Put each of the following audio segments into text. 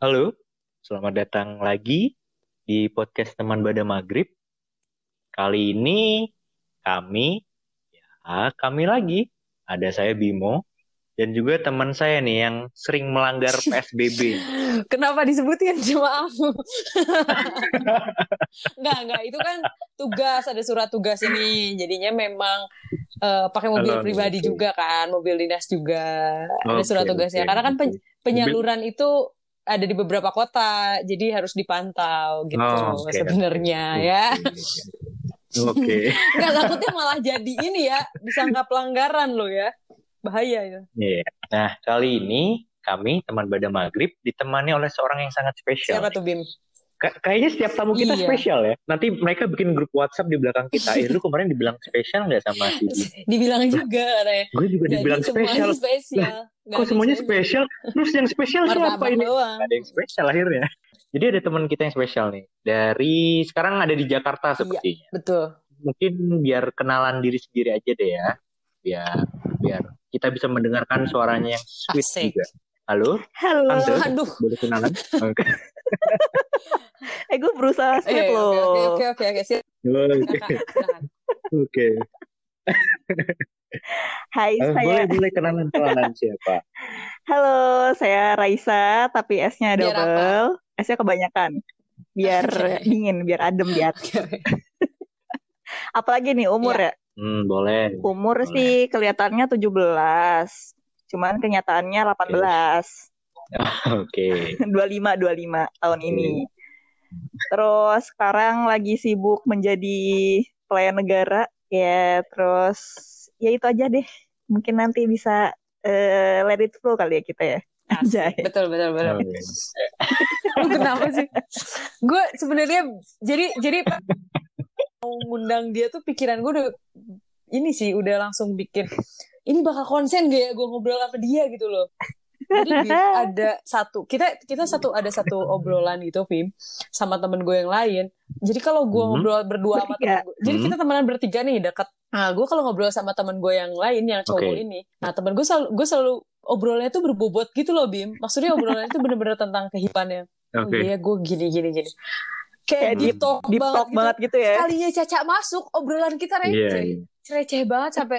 Halo, selamat datang lagi di podcast teman Bada Maghrib. Kali ini kami, ya kami lagi, ada saya Bimo, dan juga teman saya nih yang sering melanggar PSBB. Kenapa disebutin cuma aku? enggak, enggak. Itu kan tugas, ada surat tugas ini. Jadinya memang uh, pakai mobil Halo, pribadi oke. juga kan, mobil dinas juga. ada surat tugasnya. oke, Karena kan penyaluran itu ada di beberapa kota, jadi harus dipantau gitu Oh, oke, sebenarnya oke. ya. Oke, Enggak takutnya malah jadi ini ya, disangka pelanggaran loh ya. Bahaya itu. Iya. Nah, kali ini kami teman Bada Maghrib ditemani oleh seorang yang sangat spesial. Siapa tuh Bim? Ka- kayaknya setiap tamu kita Iya. spesial ya. Nanti mereka bikin grup WhatsApp di belakang kita. Eh, lu kemarin dibilang spesial nggak sama si? Dibilang juga katanya. Gue juga Jadi dibilang spesial. spesial. Nggak Kok semuanya spesial. spesial? Terus yang spesial siapa ini? doang. Ada yang spesial akhirnya. Jadi ada teman kita yang spesial nih. Dari sekarang ada di Jakarta sepertinya. Betul. Mungkin biar kenalan diri sendiri aja deh ya. Biar biar kita bisa mendengarkan suaranya yang sweet Asik. juga. Halo, Halo. Tante. Aduh. boleh kenalan? Oke. Eh gue berusaha Eh, sweet oke, loh. oke, oke, oke, oke, siap. Oke. Oke. Hai, Eh, saya. Boleh boleh kenalan kenalan siapa? Halo, saya Raisa, tapi S-nya Biar apa? double. S-nya kebanyakan. Biar dingin, biar adem di oke. Apalagi nih umur ya? Hmm, boleh. Umur Boleh. sih kelihatannya 17. Cuman kenyataannya 18. Oke. 25 25 tahun ini. Terus sekarang lagi sibuk menjadi pelayan negara ya terus ya itu aja deh. Mungkin nanti bisa eh, let it flow kali ya kita ya. Anjay. Betul, betul, betul. Lu kenapa sih? Gue sebenarnya jadi jadi mau ngundang dia tuh pikiran gue udah ini sih udah langsung bikin ini bakal konsen gak ya gue ngobrol sama dia gitu loh. Jadi ada satu kita kita satu ada satu obrolan gitu Vim sama temen gue yang lain. Jadi kalau gue Hmm. ngobrol berdua sama Bertiga. temen gue, jadi Hmm. kita temenan bertiga nih dekat. Nah gue kalau ngobrol sama temen gue yang lain yang cowok Oke. ini, nah temen gue selalu gue selalu obrolnya tuh berbobot gitu loh Bim. Maksudnya obrolannya tuh bener-bener tentang kehidupannya. Oke. Iya, gue gini gini gini. Kayak deep- deep talk Deep banget, talk gitu. banget gitu ya. Kalinya Caca masuk, obrolan kita Iya, receh. iya. Receh banget sampai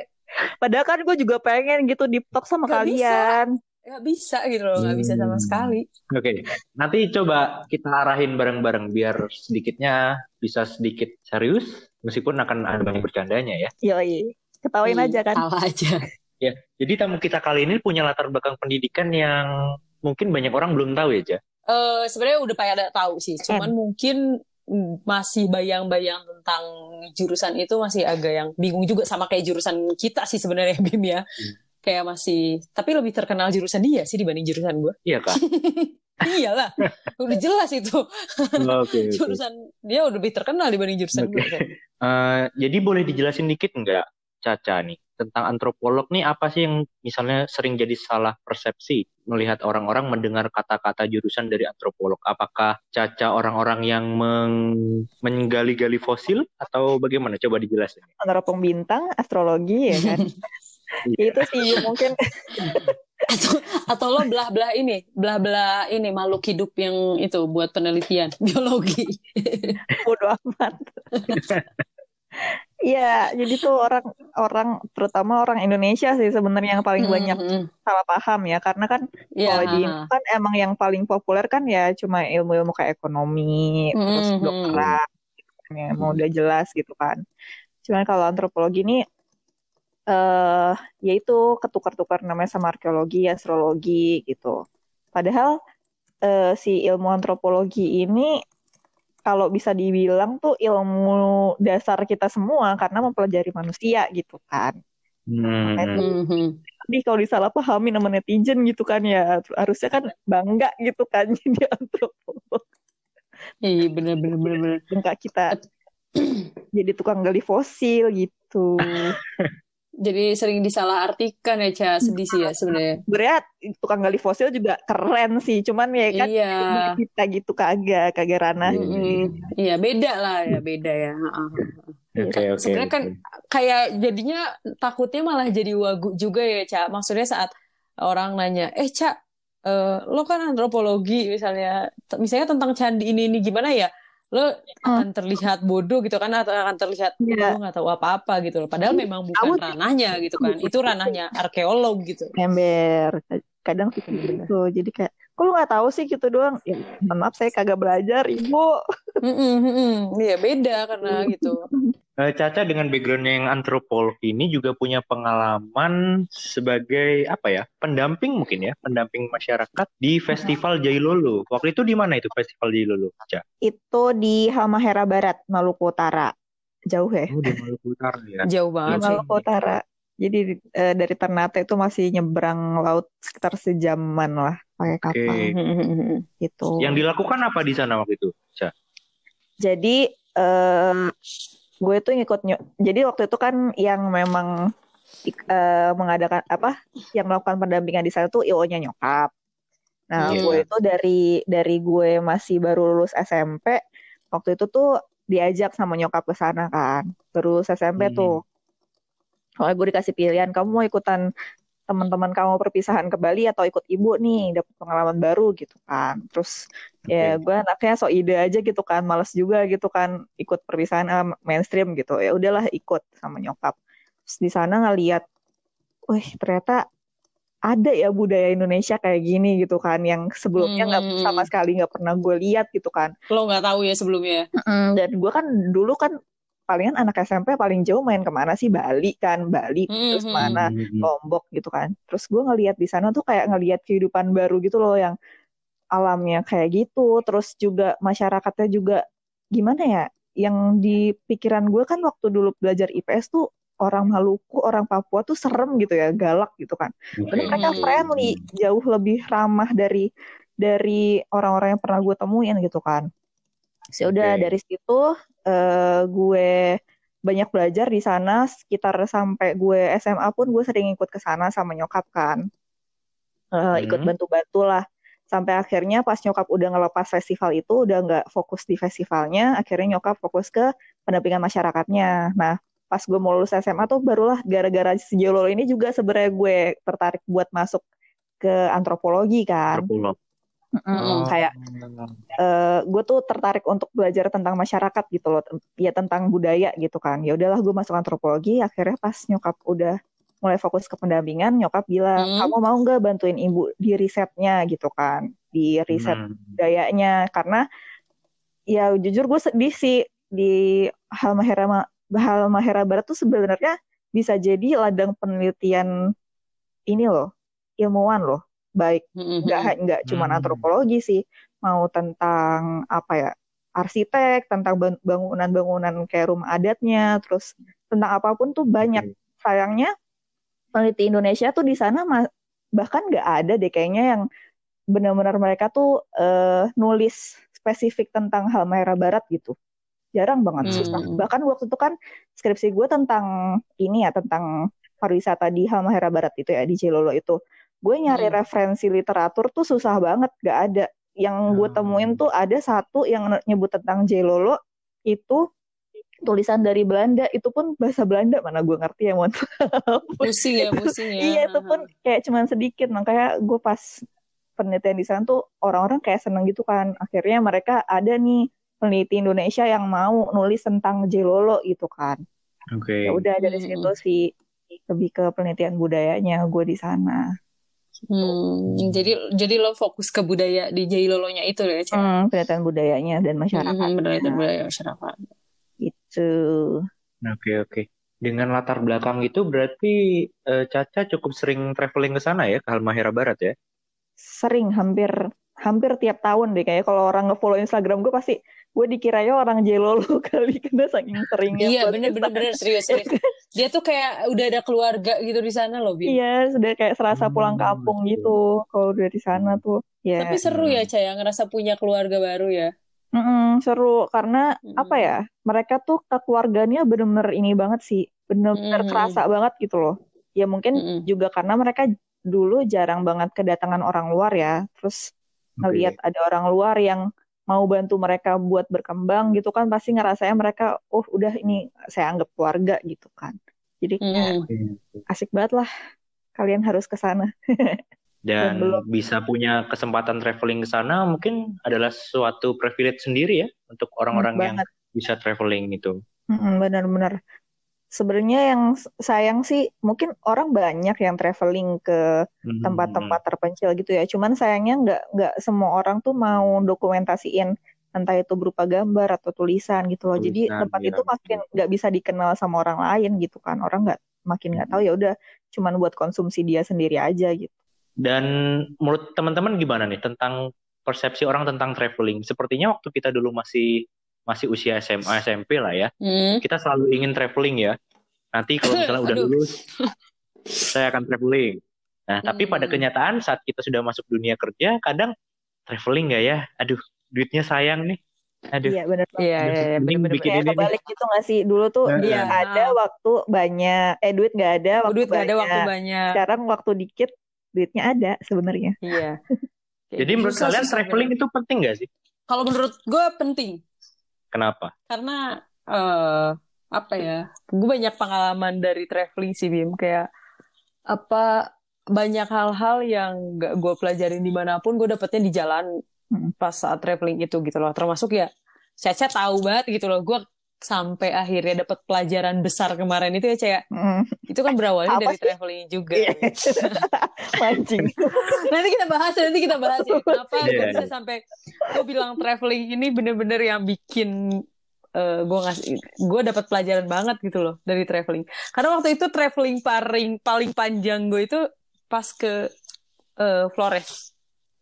Padahal kan gue juga pengen gitu deep talk sama Gak kalian. nggak bisa gitu loh, nggak bisa sama Hmm. sekali. Oke, nanti coba kita arahin bareng-bareng biar sedikitnya bisa sedikit serius, meskipun akan ada banyak bercandanya ya. Yoi. Ketawain aja kan. Salah aja. Jadi tamu kita kali ini punya latar belakang pendidikan yang mungkin banyak orang belum tahu ya, Ja. Eh sebenarnya udah pada tahu sih, cuman mungkin masih bayang-bayang tentang jurusan itu masih agak yang bingung juga sama kayak jurusan kita sih sebenarnya Bim ya. Kayak masih, tapi lebih terkenal jurusan dia sih dibanding jurusan gue. Iya kak. Iyalah, udah jelas itu. Oke. oke. jurusan dia udah lebih terkenal dibanding jurusan Oke. gue. kan. Eh, jadi boleh dijelasin dikit nggak, Caca nih, tentang antropolog nih apa sih yang misalnya sering jadi salah persepsi melihat orang-orang mendengar kata-kata jurusan dari antropolog? Apakah Caca orang-orang yang meng- menggali-gali fosil atau bagaimana? Coba dijelasin. Neropong bintang, astrologi ya kan. Iya. itu sih mungkin atau atau lo belah-belah ini, belah-belah ini makhluk hidup yang itu buat penelitian biologi. bodo amat. Iya, jadi tuh orang orang terutama orang Indonesia sih sebenarnya yang paling banyak Mm-mm. salah paham ya karena kan Iya. kalau di kan emang yang paling populer kan ya cuma ilmu-ilmu kayak ekonomi terus Mhm. dokteran gitu kan ya mau udah jelas gitu kan. Cuman kalau antropologi ini eh yaitu ketukar-tukar namanya sama arkeologi, astrologi gitu. Padahal eh, si ilmu antropologi ini kalau bisa dibilang tuh ilmu dasar kita semua karena mempelajari manusia gitu kan. Hmm. Mhm. Jadi kalau disalahpahami sama netizen gitu kan ya harusnya kan bangga gitu kan jadi antropolog. Iya bener bener bener. bener. Enggak kita jadi tukang gali fosil gitu. Jadi sering disalahartikan ya Ca, sedih sih ya sebenarnya. Berat tukang gali fosil juga keren sih, cuman ya kan Iya. kita gitu kagak kagak ranah. Iya. Mm-mm. Iya beda lah ya beda ya. Heeh. Oke oke. Sebenarnya kan kayak jadinya takutnya malah jadi wagu juga ya Ca. Maksudnya saat orang nanya, eh Ca, eh, lo kan antropologi misalnya, misalnya tentang candi ini ini gimana ya? Lo akan terlihat bodoh gitu kan atau akan terlihat Iya. lo nggak tahu apa-apa gitu loh. Padahal memang bukan ranahnya gitu kan. Itu ranahnya arkeolog gitu. ember kadang sih gitu jadi kayak kok lu nggak tahu sih gitu doang ya maaf saya kagak belajar ibu Mm-mm, mm-mm. Iya beda karena gitu. Eh, Caca dengan backgroundnya yang antropolog ini juga punya pengalaman sebagai apa ya pendamping mungkin ya pendamping masyarakat di Festival Jailolo. Waktu itu di mana itu Festival Jailolo? Caca? itu di Halmahera Barat Maluku Utara jauh ya Oh di Maluku Utara ya. Jauh di banget sih. Maluku Utara jadi eh, dari Ternate itu masih nyebrang laut sekitar sejaman lah pakai kapal. Mm-mm. gitu Yang dilakukan apa di sana waktu itu? Caca? jadi eh, gue tuh ngikut nyo- jadi waktu itu kan yang memang eh, mengadakan apa yang melakukan pendampingan di sana tuh IO-nya nyokap Nah, Iya. gue itu dari dari gue masih baru lulus SMP, waktu itu tuh diajak sama nyokap ke sana kan. Baru lulus SMP Hmm. tuh. Soalnya gue dikasih pilihan, kamu mau ikutan teman-teman kamu perpisahan ke Bali atau ikut ibu nih, dapat pengalaman baru gitu kan. Terus ya Oke. gue anaknya so ide aja gitu kan, males juga gitu kan ikut perpisahan ah, mainstream gitu. Ya udahlah ikut sama nyokap. Terus di sana ngeliat, wih ternyata ada ya budaya Indonesia kayak gini gitu kan yang sebelumnya nggak Hmm. sama sekali nggak pernah gue lihat gitu kan Lo nggak tahu ya sebelumnya. Mm, dan gue kan dulu kan palingan anak SMP paling jauh main ke mana sih Bali kan Bali terus Mhm. mana Hmm. Lombok gitu kan terus gue ngelihat di sana tuh kayak ngelihat kehidupan baru gitu loh yang alamnya kayak gitu terus juga masyarakatnya juga gimana ya yang di pikiran gue kan waktu dulu belajar IPS tuh orang Maluku, orang Papua tuh serem gitu ya, galak gitu kan. Tapi mereka Hmm. friendly, jauh lebih ramah dari dari orang-orang yang pernah gue temuin gitu kan. So, udah Oke. dari situ eh, gue banyak belajar di sana sekitar sampai gue SMA pun gue sering ikut ke sana sama nyokap kan. Eh, ikut Hmm. bantu-bantu lah. Sampai akhirnya pas nyokap udah ngelepas festival itu udah nggak fokus di festivalnya, akhirnya nyokap fokus ke pendampingan masyarakatnya. Nah, pas gue mau lulus SMA tuh barulah gara-gara si Jololo ini juga sebenarnya gue tertarik buat masuk ke antropologi kan. Antropolog. Mm-mm, Oh. Kayak eh, gue tuh tertarik untuk belajar tentang masyarakat gitu loh, ya tentang budaya gitu kan. Ya udahlah gue masuk antropologi. Akhirnya pas nyokap udah mulai fokus ke pendampingan, nyokap bilang Hmm. kamu mau nggak bantuin ibu di risetnya gitu kan, di riset Hmm. budayanya karena ya jujur gue sedih sih di Halmahera Ma- Halmahera Barat tuh sebenarnya bisa jadi ladang penelitian ini loh ilmuwan loh baik nggak nggak cuma antropologi sih mau tentang apa ya arsitek tentang ban- bangunan-bangunan kayak rumah adatnya terus tentang apa pun tuh banyak. Sayangnya peneliti Indonesia tuh di sana bahkan nggak ada deh kayaknya yang benar-benar mereka tuh eh, nulis spesifik tentang Halmahera Barat gitu. Jarang banget Hmm. susah bahkan waktu itu kan skripsi gue tentang ini ya tentang pariwisata di Halmahera Barat itu ya di Jelolo itu gue nyari Hmm. referensi literatur tuh susah banget gak ada yang gue Hmm. temuin tuh ada satu yang nyebut tentang Jelolo itu tulisan dari Belanda itu pun bahasa Belanda mana gue ngerti ya mohon. Pusing ya, pusing ya. iya itu pun kayak cuman sedikit makanya gue pas penelitian di sana tuh orang-orang kayak seneng gitu kan akhirnya mereka ada nih peneliti Indonesia yang mau nulis tentang Jelolo gitu kan Oke. ya udah dari Hmm. situ sih lebih ke penelitian budayanya gue di sana Hmm, jadi jadi lo fokus ke budaya di Jailolonya itu ya, Cak? Hmm, penelitian budayanya dan masyarakat Hmm, benar itu budaya masyarakat. itu Oke, oke. Dengan latar belakang itu berarti eh, Caca cukup sering traveling ke sana ya, ke Halmahera Barat ya? sering hampir hampir tiap tahun deh kayaknya kalau orang ngefollow Instagram gue pasti gue dikiranya orang Jelolo kali karena saking seringnya Iya, bener bener bener serius serius. Dia tuh kayak udah ada keluarga gitu di sana loh, Bim. Iya, sudah kayak serasa pulang Hmm, kampung betul. gitu kalau udah di sana tuh. Ya, Tapi seru ya, Cak, ya, ngerasa punya keluarga baru ya. Mm-mm, seru karena Mm-mm. apa ya? Mereka tuh keluarganya bener-bener ini banget sih, bener-bener Mm-mm. kerasa banget gitu loh. Ya mungkin Mm-mm. juga karena mereka dulu jarang banget kedatangan orang luar ya. Terus ngelihat ada orang luar yang mau bantu mereka buat berkembang gitu kan pasti ngerasanya mereka oh udah ini saya anggap keluarga gitu kan. Jadi Mm-mm. asik banget lah. Kalian harus ke sana. dan belum. bisa punya kesempatan traveling ke sana mungkin adalah suatu privilege sendiri ya untuk orang-orang yang bisa traveling itu. Mm-mm, Benar-benar. Sebenarnya yang sayang sih mungkin orang banyak yang traveling ke Hmm. tempat-tempat terpencil gitu ya. Cuman sayangnya nggak nggak semua orang tuh mau dokumentasiin entah itu berupa gambar atau tulisan gitu loh. Jadi Tulisan, tempat ya, itu makin nggak bisa dikenal sama orang lain gitu kan. Orang nggak makin nggak tahu ya udah cuman buat konsumsi dia sendiri aja gitu. Dan menurut teman-teman gimana nih tentang persepsi orang tentang traveling? Sepertinya waktu kita dulu masih masih usia SMA SMP lah ya, Hmm. kita selalu ingin traveling ya. Nanti kalau misalnya udah lulus, saya akan traveling. Nah, tapi pada Hmm. kenyataan saat kita sudah masuk dunia kerja, kadang traveling nggak ya? Aduh, duitnya sayang nih. Aduh, Iya benar. Iya, iya, iya, Kayak ini nih. kebalik gitu nggak sih? Dulu tuh Iya. duit ada, waktu banyak. Eh duit nggak ada, waktu Duit gak ada waktu banyak. banyak. Sekarang waktu dikit, duitnya ada sebenarnya. Iya. Jadi menurut Susah kalian traveling itu penting nggak sih? Kalau menurut gue penting. Kenapa? Karena eh apa ya? Gue banyak pengalaman dari traveling sih Bim. Kayak apa banyak hal-hal yang gak gue pelajarin di mana pun gue dapetnya di jalan Hmm. pas saat traveling itu gitu loh. Termasuk ya Caca tahu banget gitu loh. Gue sampai akhirnya dapet pelajaran besar kemarin itu ya kayak Mm. itu kan berawalnya Apa dari sih? traveling juga. Iya. Mancing. nanti kita bahas nanti kita bahas ya kenapa gue Iya. bisa sampai gue bilang traveling ini bener-bener yang bikin eh gue ngasih gue dapat pelajaran banget gitu loh dari traveling karena waktu itu traveling paling paling panjang gue itu pas ke eh, Flores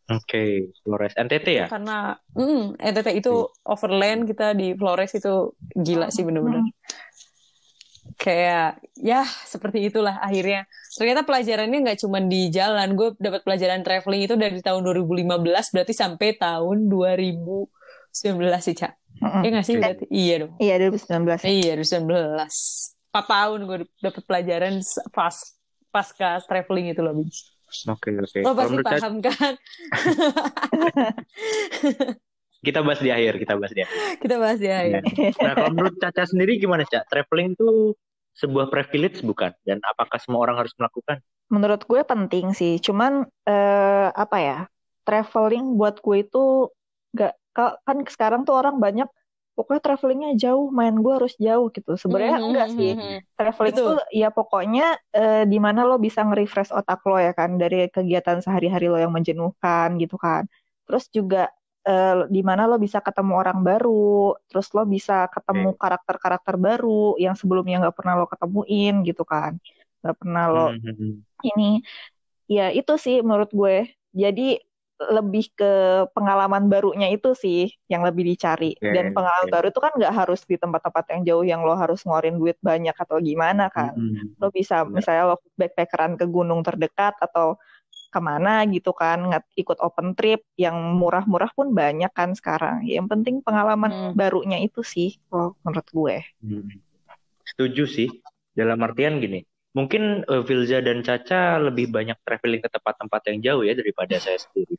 Oke, Flores. NTT ya? karena mm, NTT itu overland kita di Flores itu gila sih bener-bener. Kayak ya seperti itulah akhirnya. Ternyata pelajarannya nggak cuma di jalan. Gue dapat pelajaran traveling itu dari tahun 2015 berarti sampai tahun 2019 sih cak. Mm-mm. ya nggak sih? Berarti iya dong. Iya 2019. iya 2019 empat tahun gue dapat pelajaran pas pasca traveling itu loh Bin. Oke, oke. lo Kalau pasti menurut Caca- paham kan kita bahas di akhir, kita bahas di akhir. kita bahas ya, ya. Nah, kalau menurut Caca sendiri gimana, Caca? Traveling itu sebuah privilege bukan? Dan apakah semua orang harus melakukan? Menurut gue penting sih. Cuman eh, apa ya? Traveling buat gue itu nggak ka- kan sekarang tuh orang banyak pokoknya travelingnya jauh, main gue harus jauh gitu. Sebenarnya Mhm, enggak sih. mhm, mhm. Traveling tuh ya pokoknya eh, di mana lo bisa nge-refresh otak lo ya kan dari kegiatan sehari-hari lo yang menjenuhkan gitu kan. Terus juga eh, di mana lo bisa ketemu orang baru, terus lo bisa ketemu karakter-karakter baru yang sebelumnya nggak pernah lo ketemuin gitu kan. Nggak pernah lo Mhm. ini ya itu sih menurut gue. Jadi lebih ke pengalaman barunya itu sih yang lebih dicari. Oke, Dan pengalaman oke. baru itu kan nggak harus di tempat-tempat yang jauh yang lo harus ngeluarin duit banyak atau gimana kan. Mhm. Lo bisa Benar. misalnya lo backpackeran ke gunung terdekat atau ke mana gitu kan, ikut open trip yang murah-murah pun banyak kan sekarang. Yang penting pengalaman Hmm. barunya itu sih, kalau menurut gue. Setuju sih. Dalam artian gini, mungkin eh, Filza dan Caca lebih banyak traveling ke tempat-tempat yang jauh ya daripada saya sendiri.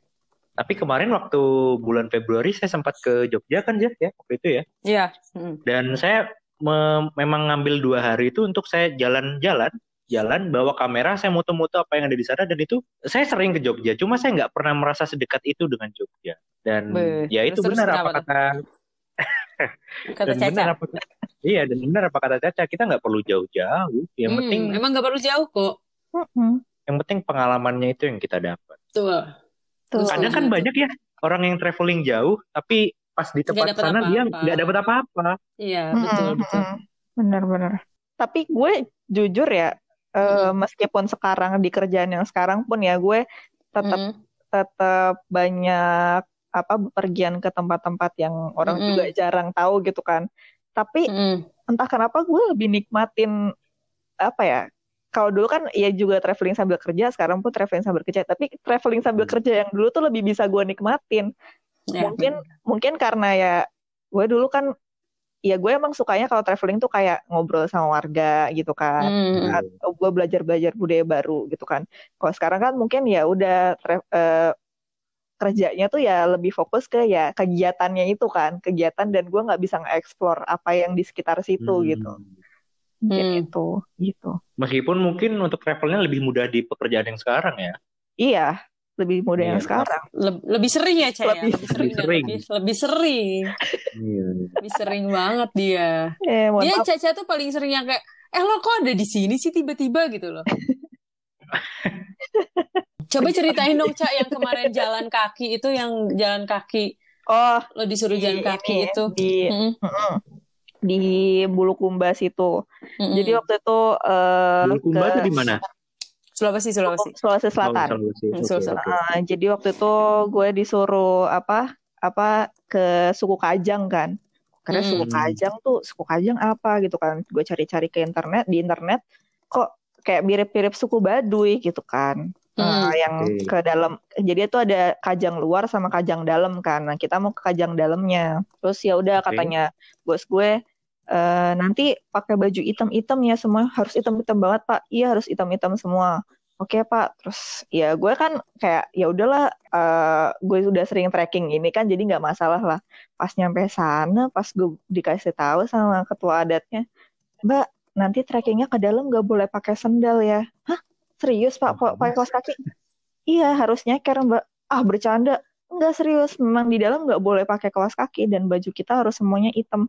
Tapi kemarin waktu bulan Februari saya sempat ke Jogja kan, Jack, ya, waktu itu ya. Iya. mhm. Dan saya me- memang ngambil dua hari itu untuk saya jalan-jalan, jalan bawa kamera, saya moto-moto apa yang ada di sana dan itu saya sering ke Jogja, cuma saya nggak pernah merasa sedekat itu dengan Jogja. Dan Beh, ya itu benar apa kata kata dan benar Caca apa iya dan benar apa kata Caca kita nggak perlu jauh-jauh. Yang Hmm, penting emang nggak perlu jauh kok yang penting pengalamannya itu yang kita dapat. tuh Tuh. Terus Kadang kan Setuju. banyak ya orang yang traveling jauh tapi pas di tempat sana dia apa-apa. nggak dapat apa-apa. iya Mm-mm, betul betul mm-mm. Benar-benar. Tapi gue jujur ya, eh, meskipun sekarang di kerjaan yang sekarang pun ya gue tetap Mhm. tetap banyak apa pergian ke tempat-tempat yang orang Mm-mm. juga jarang tahu gitu kan. Tapi Mhm. entah kenapa gue lebih nikmatin apa ya? Kalau dulu kan ya juga traveling sambil kerja, sekarang pun traveling sambil kerja. Tapi traveling sambil Hmm. kerja yang dulu tuh lebih bisa gue nikmatin. Ya. Mungkin mungkin karena ya gue dulu kan ya gue emang sukanya kalau traveling tuh kayak ngobrol sama warga gitu kan. Mhm. Atau gue belajar-belajar budaya baru gitu kan. Kalau sekarang kan mungkin ya udah eh, kerjanya tuh ya lebih fokus ke ya kegiatannya itu kan, kegiatan dan gue nggak bisa nge-explore apa yang di sekitar situ Hmm. gitu. Hmm. itu gitu. Meskipun mungkin untuk travelnya lebih mudah di pekerjaan yang sekarang ya. Iya, lebih muda yang Iya. sekarang. Leb- lebih sering ya Cak ya? Lebih lebih sering, dan sering. lebih, lebih sering Iya. lebih sering banget dia Eh, dia. Caca tuh paling sering yang kayak eh lo kok ada di sini sih tiba-tiba gitu loh coba ceritain dong Cak yang kemarin jalan kaki itu yang jalan kaki Oh, lo disuruh di jalan kaki ini, itu di Mm-mm. mm-mm, di Bulukumba situ. Mm-mm. Jadi waktu itu eh, Bulukumba ke di mana? Sulawesi Sulawesi Sulawesi Oh, Selatan. Sulawesi. Hmm, Oke, Sulawesi oke. Nah, jadi waktu itu gue disuruh apa apa ke suku Kajang kan. Karena suku Hmm. Kajang tuh suku Kajang apa gitu kan. Gue cari-cari ke internet di internet kok kayak mirip-mirip suku Baduy gitu kan. Nah, Hmm. yang Oke. ke dalam jadi itu ada Kajang luar sama Kajang dalam kan. Nah, kita mau ke Kajang dalamnya. Terus ya udah Oke. katanya bos gue eh, nanti pakai baju hitam-hitam ya semua harus hitam-hitam banget Pak. Iya harus hitam-hitam semua. Oke Pak. Terus ya gue kan kayak ya udahlah eh, gue udah sering trekking ini kan jadi nggak masalah lah. Pas nyampe sana pas gue dikasih tahu sama ketua adatnya, Mbak nanti trekkingnya ke dalam nggak boleh pakai sendal ya. Hah? Serius Pak? Pa- Pakai kaos kaki? Iya harus nyeker Mbak. Ah bercanda. Enggak serius, memang di dalam nggak boleh pakai kaos kaki dan baju kita harus semuanya hitam.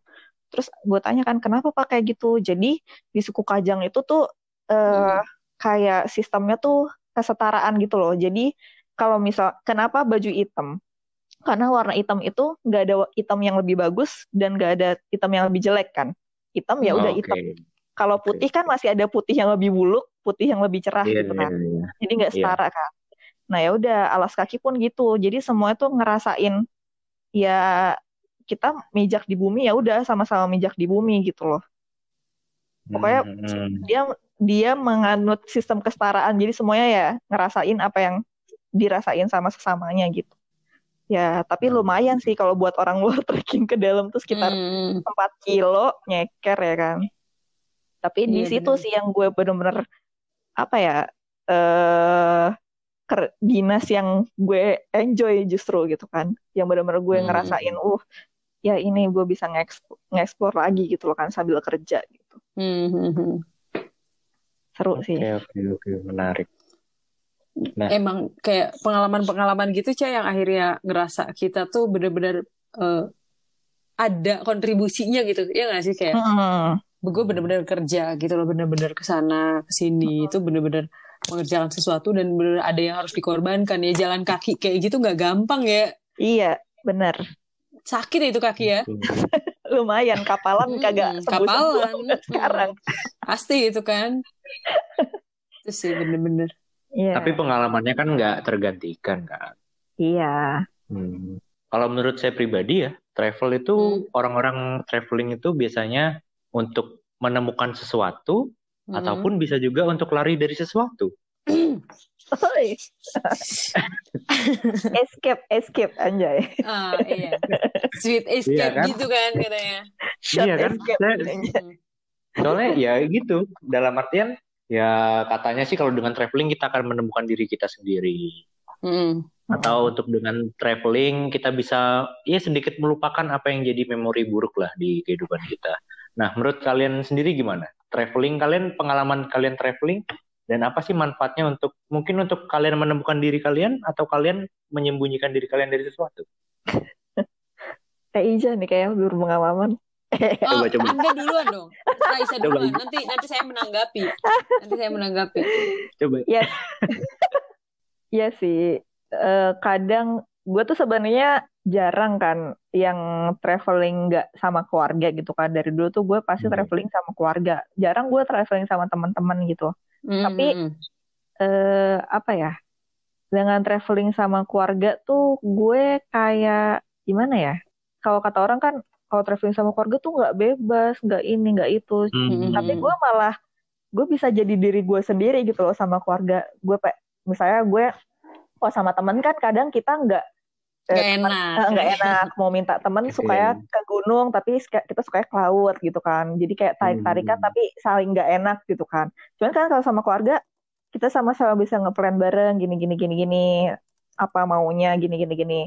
Terus gue tanya kan kenapa pakai gitu? Jadi di suku Kajang itu tuh eh, kayak sistemnya tuh kesetaraan gitu loh. Jadi kalau misal kenapa baju hitam? Karena warna hitam itu nggak ada hitam yang lebih bagus dan nggak ada hitam yang lebih jelek kan. Hitam ya udah Oke. hitam. Kalau putih kan masih ada putih yang lebih buluk, putih yang lebih cerah Iya, gitu iya, kan. iya. Jadi nggak Iya. setara kan. Nah ya udah alas kaki pun gitu. Jadi semua itu ngerasain ya kita mijak di bumi ya udah sama-sama mijak di bumi gitu loh. Pokoknya Hmm. dia dia menganut sistem kesetaraan. Jadi semuanya ya ngerasain apa yang dirasain sama sesamanya gitu. Ya tapi Hmm. lumayan sih kalau buat orang luar trekking ke dalam tuh sekitar Hmm. 4 kilo nyeker ya kan. Tapi di Iya, situ benar. sih yang gue bener-bener apa ya eh ker- dinas yang gue enjoy justru gitu kan. Yang bener-bener gue Hmm. ngerasain, uh ya ini gue bisa nge-explore, lagi gitu loh kan sambil kerja gitu. Hmm, hmm, hmm. Seru Oke, sih. oke, oke, menarik. Nah. Emang kayak pengalaman-pengalaman gitu Cak yang akhirnya ngerasa kita tuh bener-bener eh, ada kontribusinya gitu. Ya nggak sih kayak Mm-mm. gue bener-bener kerja gitu loh bener-bener ke sana ke sini itu bener-bener mengerjakan sesuatu dan bener ada yang harus dikorbankan ya jalan kaki kayak gitu nggak gampang ya Iya, bener. Sakit itu kaki ya Lumayan kapalan Hmm, kagak kapalan. sekarang. pasti itu kan itu sih bener-bener Iya. Tapi pengalamannya kan nggak tergantikan kan. Iya. Hmm. Kalau menurut saya pribadi ya, travel itu Hmm. orang-orang traveling itu biasanya untuk menemukan sesuatu Hmm. ataupun bisa juga untuk lari dari sesuatu. Oi. escape, escape anjay. ah iya sweet escape Iya kan? gitu kan katanya Short Iya kan? escape. Saya- anjay. Soalnya ya gitu, dalam artian ya katanya sih kalau dengan traveling kita akan menemukan diri kita sendiri. Hmm. Atau untuk dengan traveling kita bisa ya sedikit melupakan apa yang jadi memori buruk lah di kehidupan kita. Nah, menurut kalian sendiri gimana? Traveling kalian, pengalaman kalian traveling dan apa sih manfaatnya untuk mungkin untuk kalian menemukan diri kalian atau kalian menyembunyikan diri kalian dari sesuatu? Teh Ija nih kayak berpengalaman. Oh, Coba, coba. Anda duluan dong. Raisa Coba. duluan. Nanti nanti saya menanggapi. Nanti saya menanggapi. Coba. Iya sih. Eh, kadang gue tuh sebenarnya jarang kan yang traveling nggak sama keluarga gitu kan. Dari dulu tuh gue pasti Hmm. traveling sama keluarga. Jarang gue traveling sama teman-teman gitu. Hmm, Tapi, hmm, hmm. eh apa ya? Dengan traveling sama keluarga tuh gue kayak gimana ya? Kalau kata orang kan kalau traveling sama keluarga tuh nggak bebas, nggak ini, nggak itu. Hmm. Tapi gue malah gue bisa jadi diri gue sendiri gitu loh sama keluarga. Gue pe- misalnya gue kalau sama temen kan kadang kita nggak Nggak temen- enak. eh, nggak enak mau minta temen Oke. sukanya ke gunung tapi suka- kita sukanya ke laut gitu kan. Jadi kayak tarik tarikan Hmm. tapi saling nggak enak gitu kan. Cuman kan kalau sama keluarga kita sama-sama bisa ngeplan bareng gini gini gini gini apa maunya gini gini gini.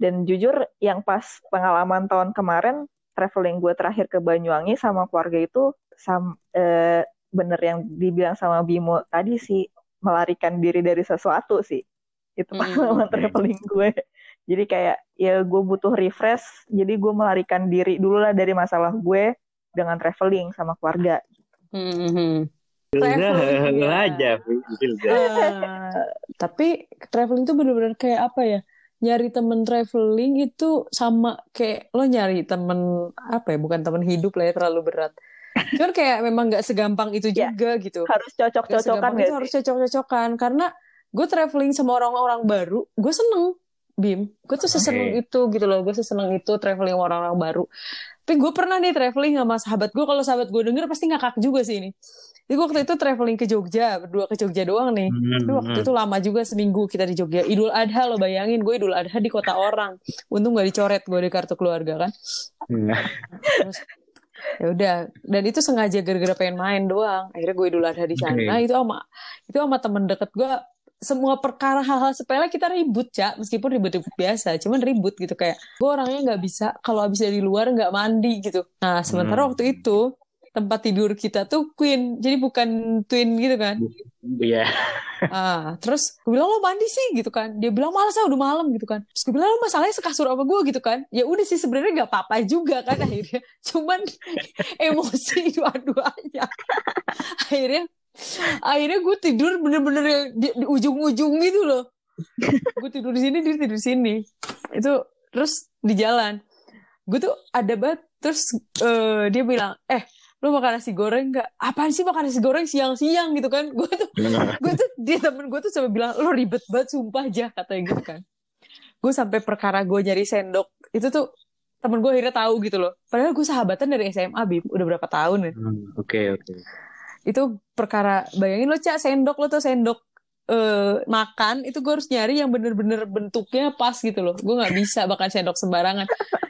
Dan jujur yang pas pengalaman tahun kemarin traveling gue terakhir ke Banyuwangi sama keluarga itu sam eh, bener yang dibilang sama Bimo tadi sih melarikan diri dari sesuatu sih. itu Hmm, pengalaman oke. traveling gue jadi kayak ya gue butuh refresh jadi gue melarikan diri dulu lah dari masalah gue dengan traveling sama keluarga Hmm. Traveling, ya. aja, Hilda. Eh, tapi traveling tuh bener-bener kayak apa ya? Nyari temen traveling itu sama kayak lo nyari temen apa ya? Bukan temen hidup lah ya terlalu berat. Cuman kayak memang nggak segampang itu Ya. juga gitu. harus cocok-cocokan itu harus cocok-cocokan karena gue traveling sama orang-orang baru, gue seneng. Bim, gue tuh seseneng Oke. itu gitu loh, gue seseneng itu traveling sama orang-orang baru. Tapi gue pernah nih traveling sama sahabat gue, kalau sahabat gue denger pasti ngakak juga sih ini. Jadi gue waktu itu traveling ke Jogja, berdua ke Jogja doang nih. Tapi waktu Hmm. itu lama juga seminggu kita di Jogja. Idul Adha lo bayangin, gue Idul Adha di kota orang. Untung gak dicoret gue di kartu keluarga kan. Terus ya udah, dan itu sengaja gara-gara pengen main doang. Akhirnya gue Idul Adha di sana. Oke. Itu sama itu sama temen deket gue semua perkara hal-hal sepele kita ribut cak meskipun ribut-ribut biasa cuman ribut gitu kayak gue orangnya nggak bisa kalau habis dari luar nggak mandi gitu nah sementara Hmm. waktu itu tempat tidur kita tuh queen jadi bukan twin gitu kan Iya. Ah, terus gue bilang lo mandi sih gitu kan. Dia bilang malas ah udah malam gitu kan. Terus gue bilang lo masalahnya sekasur sama gue gitu kan. Ya udah sih sebenarnya gak apa-apa juga kan akhirnya. Cuman emosi dua-duanya. akhirnya akhirnya gue tidur bener-bener di, di ujung-ujung gitu loh. gue tidur di sini dia tidur di sini. Itu terus di jalan. Gue tuh ada banget terus eh, dia bilang, "Eh, lu makan nasi goreng nggak? Apaan sih makan nasi goreng siang-siang gitu kan?" Gue tuh gue tuh dia temen gue tuh sampai bilang lo ribet banget sumpah aja katanya gitu kan gue sampai perkara gue nyari sendok itu tuh temen gue akhirnya tahu gitu loh padahal gue sahabatan dari SMA bim udah berapa tahun ya Hmm, Oke, oke. Itu perkara bayangin lo cak sendok lo tuh sendok eh, makan itu gue harus nyari yang bener-bener bentuknya pas gitu loh. Gue nggak bisa makan sendok sembarangan.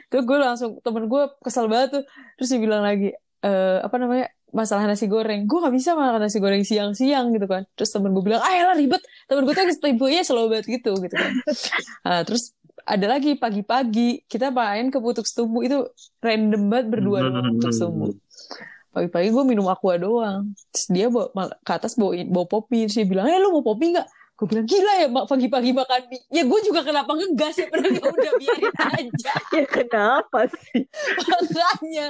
Terus gue langsung temen gue kesel banget tuh. Terus dia bilang lagi eh, apa namanya masalah nasi goreng. Gue nggak bisa makan nasi goreng siang-siang gitu kan. Terus temen gue bilang ah ribet. Temen gue tuh tipunya slow banget gitu gitu kan. Nah, terus ada lagi pagi-pagi kita main ke putuk setumbu itu random banget berdua putuk setumbu pagi-pagi gue minum aqua doang. Terus dia bawa ke atas bawa bawa popi. Terus dia bilang eh lu mau popi nggak? Gue bilang gila ya mak pagi-pagi makan mie. Ya gue juga kenapa ngegas ya padahal ya udah biarin aja. Ya kenapa sih? makanya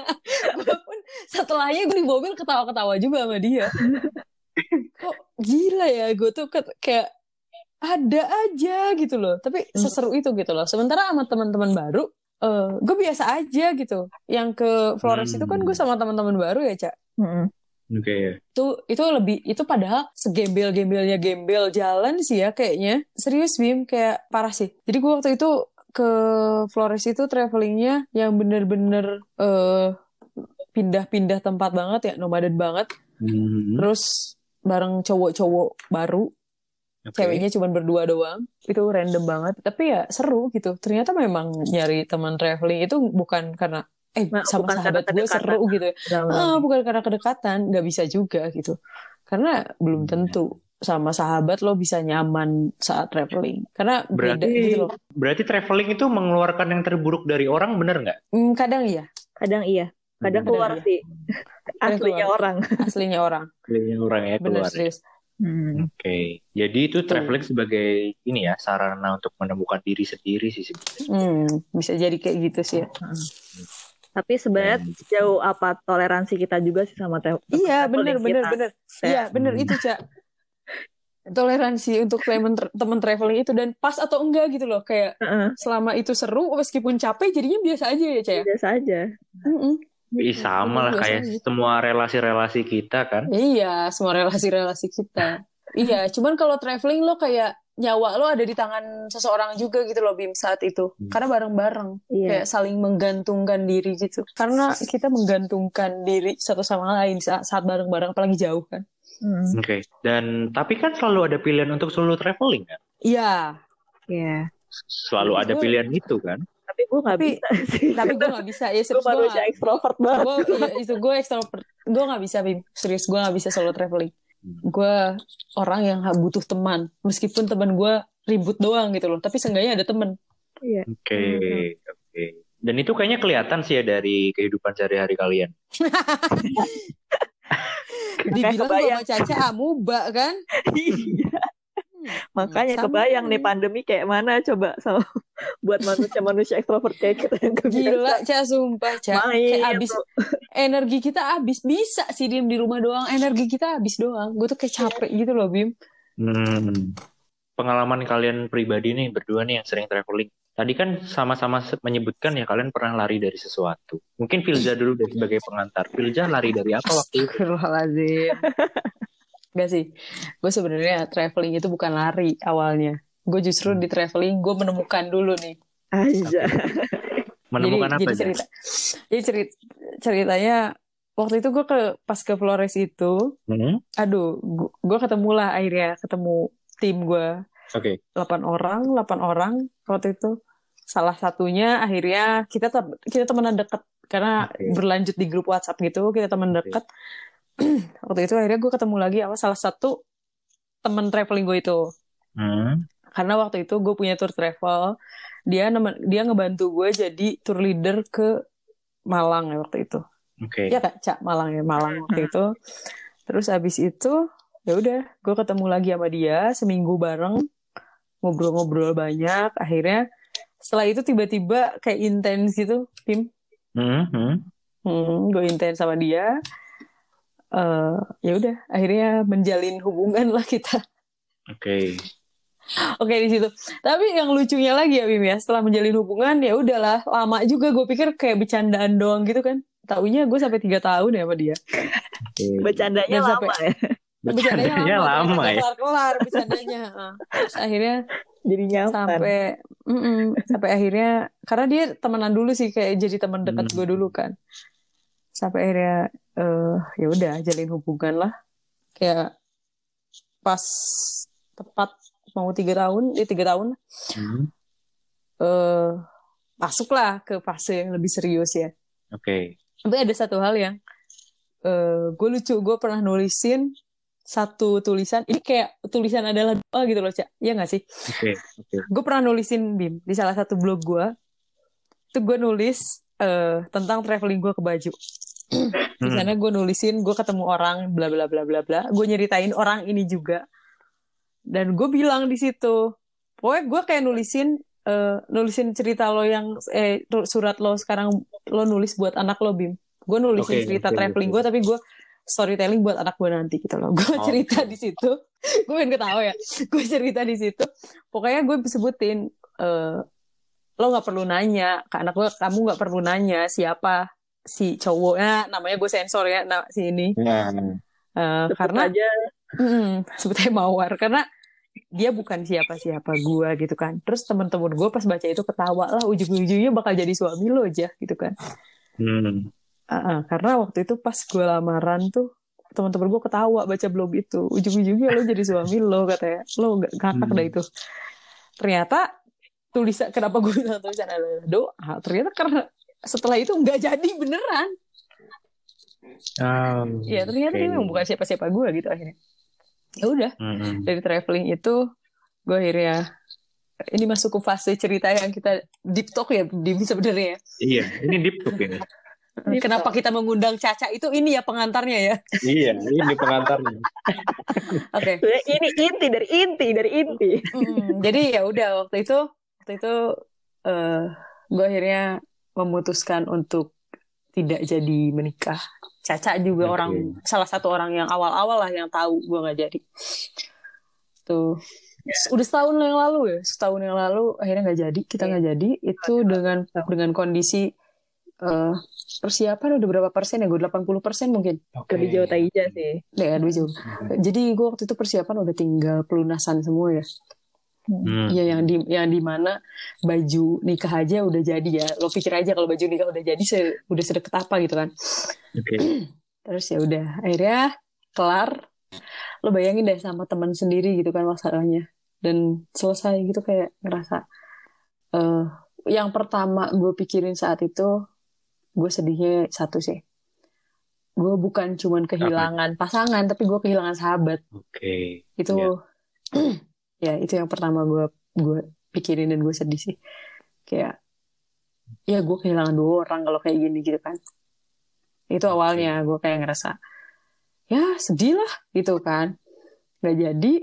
gue pun setelahnya gue di mobil ketawa-ketawa juga sama dia. Kok gila ya gue tuh kayak ada aja gitu loh. Tapi seseru itu gitu loh. Sementara sama teman-teman baru eh gue biasa aja gitu. Yang ke Flores itu kan gue sama teman-teman baru ya cak. Mm-mm. Oke. itu itu lebih itu padahal segembel-gembelnya gembel jalan sih ya kayaknya. Serius Bim kayak parah sih. Jadi gue waktu itu ke Flores itu travelingnya yang bener-bener eh pindah-pindah tempat banget ya nomaden banget. Hmm, terus bareng cowok-cowok baru oke. ceweknya cuma berdua doang itu random banget tapi ya seru gitu ternyata memang nyari teman traveling itu bukan karena eh Nah, sama bukan sahabat gue seru gitu ya Jangan. Ah, bukan karena kedekatan, nggak bisa juga gitu. Karena belum tentu sama sahabat lo bisa nyaman saat traveling. Karena beda Berarti gitu loh. berarti traveling itu mengeluarkan yang terburuk dari orang, bener nggak? Hmm, kadang iya, Kadang iya, kadang Kadang keluar iya. sih. Aslinya keluar. orang. aslinya orang. Traveling orang ya Bener keluar. serius. Hmm. Oke. Jadi itu traveling sebagai ini ya sarana untuk menemukan diri sendiri sih sebenarnya. Hmm, bisa jadi kayak gitu sih ya. Tapi sebenarnya Dan- jauh apa toleransi kita juga sih sama Iya, traveling bener, bener, kita. bener. Saya- Iya, bener Hmm. itu, Cak. Toleransi untuk temen, temen traveling itu dan pas atau enggak gitu loh. Kayak Heeh, selama itu seru, meskipun capek jadinya biasa aja ya, Cak. ya? biasa aja. Mm-mm. Ih, sama lah kayak aja. semua relasi-relasi kita kan. Iya, semua relasi-relasi kita. iya, cuman kalau traveling lo kayak nyawa lo ada di tangan seseorang juga gitu loh Bim saat itu. Hmm. Karena bareng-bareng, Iya. kayak saling menggantungkan diri gitu. Karena kita menggantungkan diri satu sama lain saat, saat bareng-bareng apalagi jauh kan. Hmm. Oke. Dan tapi kan selalu ada pilihan untuk solo traveling kan. Iya, Iya. Selalu ada Gue- pilihan itu kan. Tapi gue nggak bisa sih. tapi gue gak bisa. Ya gue serius gue manusia ekstrovert banget. gue iya, itu gue extrovert gue nggak bisa Bim serius gue nggak bisa solo traveling Hmm. gue orang yang butuh teman meskipun teman gue ribut doang gitu loh tapi seenggaknya ada temen Iya. Oke, Hmm. oke. Dan itu kayaknya kelihatan sih ya dari kehidupan sehari-hari kalian. Dibilang gue sama Caca amuba kan Iya. Makanya Sama kebayang nih nih. pandemi kayak mana coba sama buat manusia-manusia ekstrovert kayak kita yang Gila, kebiasaan Ca, sumpah, Ca. main Kayak abis, energi kita abis. Bisa sih diem di rumah doang, energi kita abis doang. Gue tuh kayak capek gitu loh, Bim. Hmm. Pengalaman kalian pribadi nih berdua nih yang sering traveling. Tadi kan sama-sama menyebutkan ya kalian pernah lari dari sesuatu. Mungkin Filza dulu deh sebagai pengantar. Filza lari dari apa waktu itu? Gak sih. Gue sebenarnya traveling itu bukan lari awalnya. Gue justru di traveling gue menemukan dulu nih. aja. Menemukan jadi, apa jadi cerita. Jadi cerita ceritanya waktu itu gue ke pas ke Flores itu, Hmm? aduh, gue ketemu lah akhirnya ketemu tim gue Oke. 8 orang, 8 orang waktu itu. Salah satunya akhirnya kita kita temenan deket karena Oke. berlanjut di grup WhatsApp gitu, kita temen Oke. deket. waktu itu akhirnya gue ketemu lagi sama salah satu temen traveling gue itu. Hmm. Karena waktu itu gue punya tour travel, dia nemen, dia ngebantu gue jadi tour leader ke Malang ya waktu itu. Oke. Iya kak, Cak Malang ya Malang waktu itu. Terus abis itu ya udah, gue ketemu lagi sama dia seminggu bareng ngobrol-ngobrol banyak. Akhirnya setelah itu tiba-tiba kayak intens gitu, tim. Hmm, hmm. Hmm, gue intens sama dia. eh ya udah, akhirnya menjalin hubungan lah kita. Oke. Oke di situ. Tapi yang lucunya lagi ya Bim ya, setelah menjalin hubungan ya udahlah lama juga gue pikir kayak bercandaan doang gitu kan. Taunya gue sampai tiga tahun ya sama dia. Oke. Bercandanya Dan sampai- lama ya. Bercandanya lama ya. Kelar kelar bercandanya. Heeh. Terus akhirnya Jadi nyaman. sampai mm-mm, sampai akhirnya karena dia temenan dulu sih kayak jadi teman dekat Hmm. gue dulu kan. Sampai akhirnya eh ya udah jalin hubungan lah. Kayak pas tepat mau tiga tahun, ya tiga tahun Hmm. eh masuklah ke fase yang lebih serius ya. Oke. Tapi ada satu hal yang eh gue lucu, gue pernah nulisin satu tulisan, ini kayak tulisan adalah doa gitu loh, Cak. Iya gak sih? Oke. Oke. Gue pernah nulisin, Bim, di salah satu blog gue. Itu gue nulis eh tentang traveling gue ke baju. Di Hmm. sana gue nulisin, gue ketemu orang, bla bla bla bla bla. Gue nyeritain orang ini juga. Dan gue bilang di situ, pokoknya gue kayak nulisin, eh, nulisin cerita lo yang, eh, surat lo sekarang lo nulis buat anak lo, Bim. Gue nulisin Oke, cerita oke, traveling oke. gue, tapi gue storytelling buat anak gue nanti gitu loh. Gue Oke. cerita di situ, gue pengen ketawa ya. Gue cerita di situ. Pokoknya gue sebutin, eh, lo nggak perlu nanya ke anak gue, kamu nggak perlu nanya siapa si cowoknya, namanya gue sensor ya, nah, si ini. Nah, Eh, Sebut karena aja Mm, sebetulnya mawar karena dia bukan siapa-siapa gue gitu kan. Terus temen-temen gue pas baca itu ketawa lah ujung-ujungnya bakal jadi suami lo aja gitu kan. hmm. Ah, ah, karena waktu itu pas gue lamaran tuh teman-teman gue ketawa baca blog itu ujung-ujungnya lo jadi suami lo katanya lo gak ngakak Hmm. dah itu ternyata tulisan kenapa gue bilang tulisan adalah doa ternyata karena setelah itu nggak jadi beneran Ah, ya ternyata oke. dia memang bukan siapa-siapa gue gitu akhirnya ya udah Hmm. dari traveling itu gue akhirnya ini masuk ke fase cerita yang kita deep talk ya di sebenarnya ya. Iya, ini deep talk ini. Deep kenapa talk. kita mengundang Caca itu ini ya pengantarnya ya iya, ini pengantarnya. oke Sebenarnya ini inti dari inti dari inti. Mm, jadi ya udah waktu itu waktu itu eh gue akhirnya memutuskan untuk tidak jadi menikah Caca juga Oke. orang salah satu orang yang awal-awal lah yang tahu gue nggak jadi. Tuh. Udah setahun yang lalu ya setahun yang lalu akhirnya nggak jadi kita nggak jadi. Itu dengan dengan kondisi eh, persiapan udah berapa persen ya? Gue 80 persen mungkin. Oke. Lebih jauh Taija sih. ya aduh jauh. Jadi gue waktu itu persiapan udah tinggal pelunasan semua ya Hmm. ya yang di yang di mana baju nikah aja udah jadi ya. Lo pikir aja kalau baju nikah udah jadi se, udah sedekat apa gitu kan. Oke. terus ya udah akhirnya kelar. Lo bayangin deh sama teman sendiri gitu kan masalahnya. Dan selesai gitu kayak ngerasa eh yang pertama gue pikirin saat itu gue sedihnya satu sih. Gue bukan cuman kehilangan pasangan tapi gue kehilangan sahabat. Oke. itu ya itu yang pertama gue gue pikirin dan gue sedih sih kayak ya gue kehilangan dua orang kalau kayak gini gitu kan itu awalnya gue kayak ngerasa ya sedih lah gitu kan nggak jadi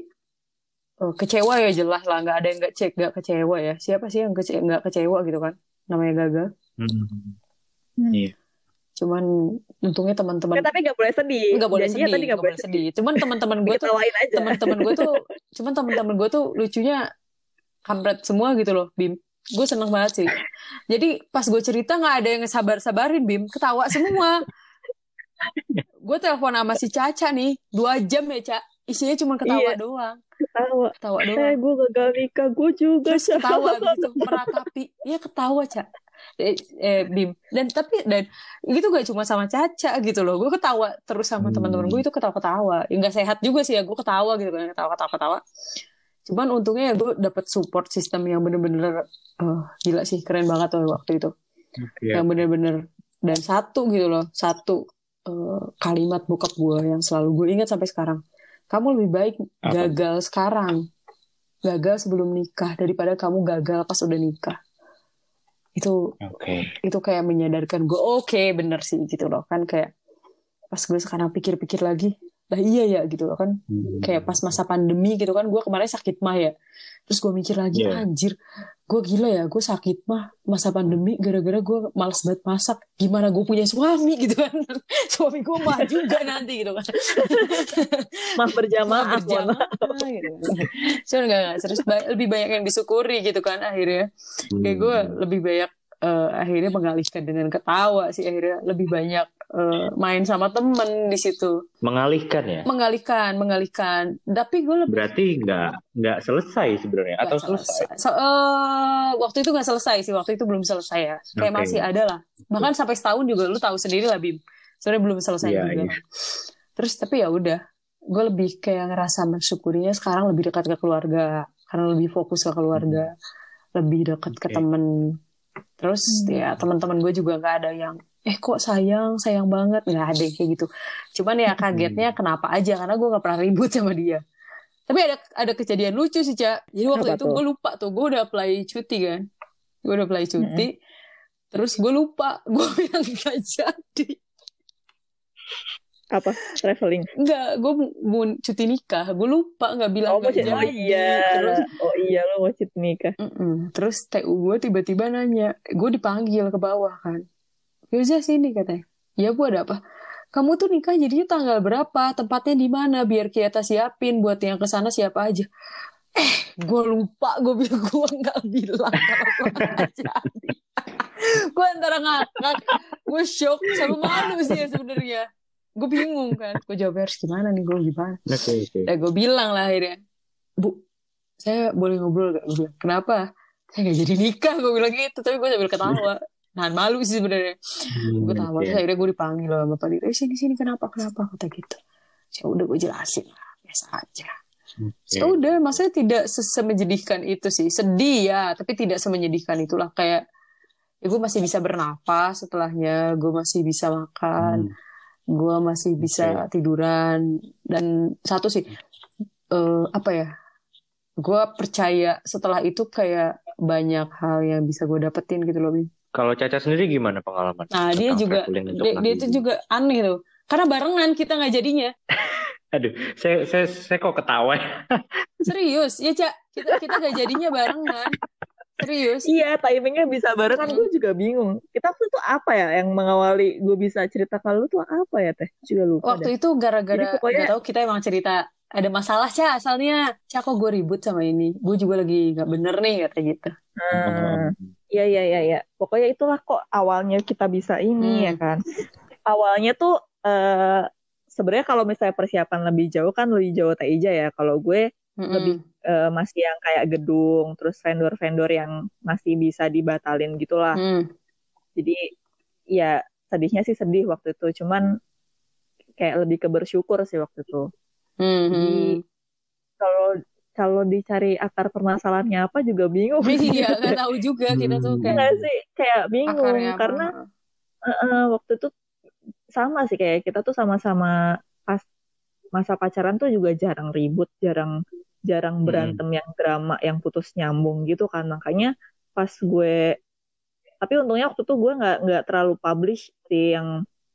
eh, kecewa ya jelas lah nggak ada yang nggak cek nggak kecewa ya siapa sih yang kece nggak kecewa gitu kan namanya gagal Hmm. Hmm. Iya. Cuman untungnya teman-teman Ya, tapi nggak boleh sedih. nggak boleh Janjinya sedih tadi nggak boleh sedih cuman teman-teman gue tuh teman-teman gue tuh cuman teman-teman gue tuh lucunya kampret semua gitu loh Bim gue seneng banget sih jadi pas gue cerita nggak ada yang sabar-sabarin Bim ketawa semua gue telepon sama si Caca nih dua jam ya Ca isinya cuma ketawa Iya. doang Ketawa. ketawa Eh, doang gue gagal nikah. Gue juga. terus Cak. ketawa gitu meratapi iya ketawa Ca eh, eh, Bim. Dan tapi dan itu gak cuma sama Caca gitu loh. Gue ketawa terus sama Hmm. teman-teman gue itu ketawa-ketawa. Ya nggak sehat juga sih ya gue ketawa gitu kan ketawa-ketawa-ketawa cuman untungnya ya gue dapet support system yang bener-bener eh, gila sih keren banget tuh waktu itu. Oke. yang bener-bener dan satu gitu loh satu eh, kalimat bokap gue yang selalu gue ingat sampai sekarang. Kamu lebih baik Apa? gagal sekarang. Gagal sebelum nikah daripada kamu gagal pas udah nikah itu Oke. itu kayak menyadarkan gue oke bener sih gitu loh kan kayak pas gue sekarang pikir-pikir lagi lah iya ya gitu loh kan Hmm. kayak pas masa pandemi gitu kan gue kemarin sakit mah ya terus gue mikir lagi Iya. anjir gue gila ya gue sakit mah masa pandemi gara-gara gue males banget masak gimana gue punya suami gitu kan suami gue mah juga nanti gitu kan Mah berjamaah. berjamaah gitu. Cuman enggak, enggak serius ba- lebih banyak yang disyukuri gitu kan akhirnya kayak gue Hmm. lebih banyak eh, akhirnya mengalihkan dengan ketawa sih akhirnya lebih banyak eh, main sama temen di situ mengalihkan ya. mengalihkan mengalihkan tapi gue lebih Berarti nggak nggak selesai sebenarnya atau Nggak selesai? Se- eh, waktu itu nggak selesai sih waktu itu belum selesai ya kayak Oke. masih ada lah bahkan sampai setahun juga lu tahu sendiri lah Bim sebenarnya belum selesai Iya, juga iya. terus tapi ya udah gue lebih kayak ngerasa mensyukurinya sekarang lebih dekat ke keluarga karena lebih fokus ke keluarga lebih dekat ke Oke. temen. Terus Hmm. ya teman-teman gue juga nggak ada yang eh kok sayang sayang banget. Nggak ada yang kayak gitu. Cuman ya kagetnya kenapa aja karena gue nggak pernah ribut sama dia. Tapi ada ada kejadian lucu sih cak jadi waktu Apa itu gue lupa tuh gue udah apply cuti kan. Gue udah apply cuti. Terus gue lupa gue bilang nggak jadi Apa? Traveling. Enggak, gue mau cuti nikah. Gue lupa nggak bilang Oh, mau cuti- oh iya. Terus, Oh iya lo mau cuti nikah. mm-mm. terus TU gue tiba-tiba nanya, gue dipanggil ke bawah kan. Yaudah sini katanya. Ya bu ada apa? Kamu tuh nikah jadinya tanggal berapa? Tempatnya di mana? Biar kita siapin buat yang ke sana siapa aja. Eh, gue lupa. Gue bilang gue nggak bilang kalau gue gue antara ngakak, gue shock sama malu sih ya sebenarnya. Gue bingung kan. Gue jawab harus gimana nih? Gue gimana? Oke oke. Ya gue bilang lah akhirnya, Bu, saya boleh ngobrol gak? Gue bilang, kenapa? Saya gak jadi nikah, gue bilang gitu. Tapi gue sambil ketawa. Nahan malu sih sebenarnya. Gue tahu, terus Oke. akhirnya gue dipanggil sama Bapak Diri, eh sini, sini, kenapa, kenapa? Kata gitu. Ya udah gue jelasin lah, biasa aja. Ya udah, maksudnya tidak se- semenyedihkan itu sih. Sedih ya, tapi tidak semenyedihkan itulah. Kayak, ya gue masih bisa bernapas setelahnya, gue masih bisa makan, Hmm. Gue masih bisa tiduran dan satu sih eh, apa ya gue percaya setelah itu kayak banyak hal yang bisa gue dapetin gitu loh. Kalau Caca sendiri gimana pengalaman? nah dia juga dia, dia itu juga aneh tuh karena barengan kita nggak jadinya Aduh, saya saya saya kok ketawa. ya? serius ya cak kita kita nggak jadinya barengan serius Iya, timingnya bisa barengan. Gue juga bingung. Kita tuh tuh apa ya yang mengawali gue bisa cerita kalau lu tuh apa ya teh? Juga lupa. waktu itu gara-gara pokoknya- tahu kita emang cerita ada masalah cak asalnya cak kok gue ribut sama ini gue juga lagi nggak bener nih kata gitu Nah, Iya iya iya iya. Pokoknya itulah kok awalnya kita bisa ini Hmm. ya kan. Awalnya tuh eh sebenarnya kalau misalnya persiapan lebih jauh kan lebih jauh Taija ya. Kalau gue Mm-mm. Lebih. eh, masih yang kayak gedung, terus vendor-vendor yang masih bisa dibatalin gitulah. Hmm. Jadi ya sedihnya sih sedih waktu itu. Cuman kayak lebih ke bersyukur sih waktu itu. Hmm. Jadi kalau kalau dicari akar permasalahannya apa juga bingung. Iya, nggak tahu juga kita tuh kayak Enggak sih, kayak bingung karena eh, waktu itu sama sih kayak kita tuh sama-sama pas masa pacaran tuh juga jarang ribut, jarang jarang Hmm. berantem yang drama yang putus nyambung gitu kan. Makanya pas gue tapi untungnya waktu itu gue nggak nggak terlalu publish sih yang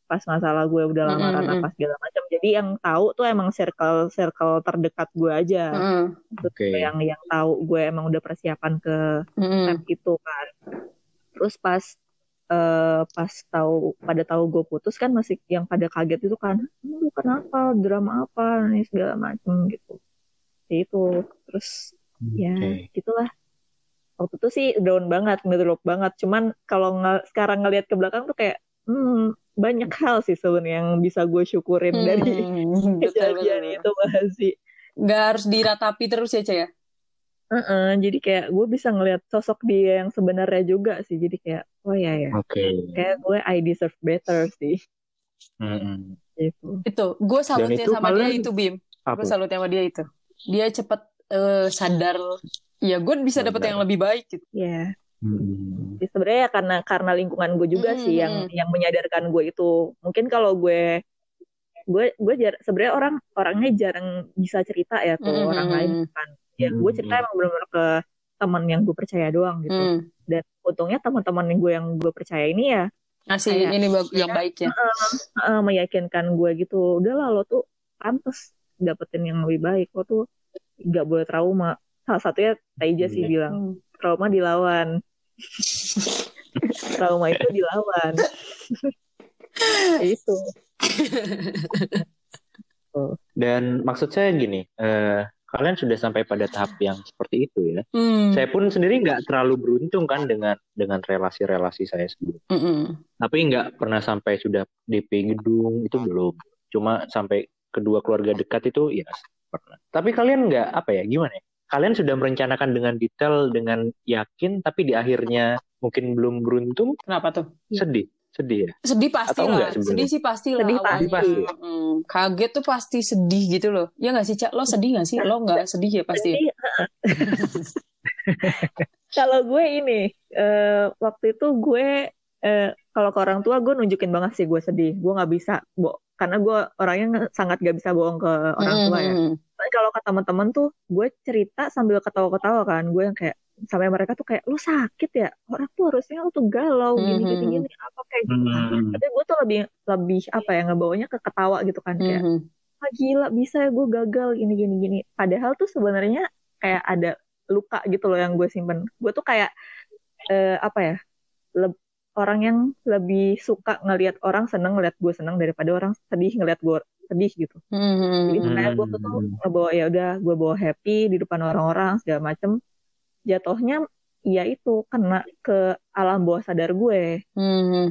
pas masalah gue udah lamaran Mm-mm, apa segala macam. Jadi yang tahu tuh emang circle circle terdekat gue aja. Mm, Terus Oke. yang yang tahu gue emang udah persiapan ke mm, tes itu kan. Terus pas eh pas tahu pada tahu gue putus kan masih yang pada kaget itu kan, lu kenapa drama apa nih segala macem gitu. Ya itu terus ya Oke. gitulah. Waktu itu sih down banget, ngedrop banget. Cuman kalau nge- sekarang ngelihat ke belakang tuh kayak hmm, banyak hal sih sebenarnya yang bisa gue syukurin dari mm, betul, kejadian betul. itu masih. Nggak harus diratapi terus ya, Cek ya? Heeh, jadi kayak gue bisa ngelihat sosok dia yang sebenarnya juga sih. Jadi kayak, oh ya ya, Oke. kayak gue I deserve better sih. Mm-mm. Gitu. Itu, gue salutnya itu sama dia kalian- itu, Bim. Apa? Gue salutnya sama dia itu. Dia cepet eh, sadar, ya gue bisa dapet Sadar. yang lebih baik gitu. Ya, Mm-mm. Jadi sebenarnya ya karena karena lingkungan gue juga sih Mm-mm. yang yang menyadarkan gue itu. Mungkin kalau gue gue gue jar, sebenarnya orang orangnya jarang bisa cerita ya ke Mm-mm. orang lain kan. Ya gue cerita Mm-mm. emang benar-benar ke teman yang gue percaya doang gitu. Hmm. Dan untungnya teman-teman gue yang gue percaya ini ya Ngasih Kayak- ini yang baik ya. eh, meyakinkan gue gitu. Udahlah lo tuh pantas dapetin yang lebih baik. Lo tuh nggak boleh trauma. Salah satunya Taija sih Iya. bilang Hmm. trauma dilawan. trauma itu dilawan. itu. Dan maksud saya gini, eh, kalian sudah sampai pada tahap yang seperti itu ya. Hmm. Saya pun sendiri nggak terlalu beruntung kan dengan dengan relasi-relasi saya sebelum. Mm-mm. Tapi nggak pernah sampai sudah DP gedung itu belum. Cuma sampai kedua keluarga dekat itu ya pernah. Tapi kalian nggak apa ya gimana ya? Kalian sudah merencanakan dengan detail dengan yakin, tapi di akhirnya mungkin belum beruntung, Kenapa tuh? sedih, sedih ya. Sedih pasti Atau lah. Sedih sih pasti lah Sedih awalnya. pasti. Mm, Kaget tuh pasti sedih gitu loh. Ya nggak sih, Cak? Lo sedih nggak sih? Lo nggak sedih ya pasti. Jadi, kalau gue ini eh, waktu itu gue eh, kalau ke orang tua gue nunjukin banget sih gue sedih. Gue nggak bisa, bo karena gue orangnya sangat gak bisa bohong ke orang tua ya. Tapi kalau ke teman-teman tuh gue cerita sambil ketawa-ketawa kan. Gue yang kayak sampai mereka tuh kayak lu sakit ya. Orang tuh harusnya lu tuh galau gini gini gini apa kayak gitu. Hmm. Tapi gue tuh lebih lebih apa ya ngebawanya ke ketawa gitu kan kayak ah gila bisa ya gue gagal gini gini gini padahal tuh sebenarnya kayak ada luka gitu loh yang gue simpen gue tuh kayak eh, apa ya leb- orang yang lebih suka ngelihat orang seneng ngelihat gue seneng daripada orang sedih ngelihat gue sedih gitu jadi Mhm. makanya gue tuh tuh ngebawa ya udah gue bawa happy di depan orang-orang segala macem jatuhnya ya itu kena ke alam bawah sadar gue Mhm.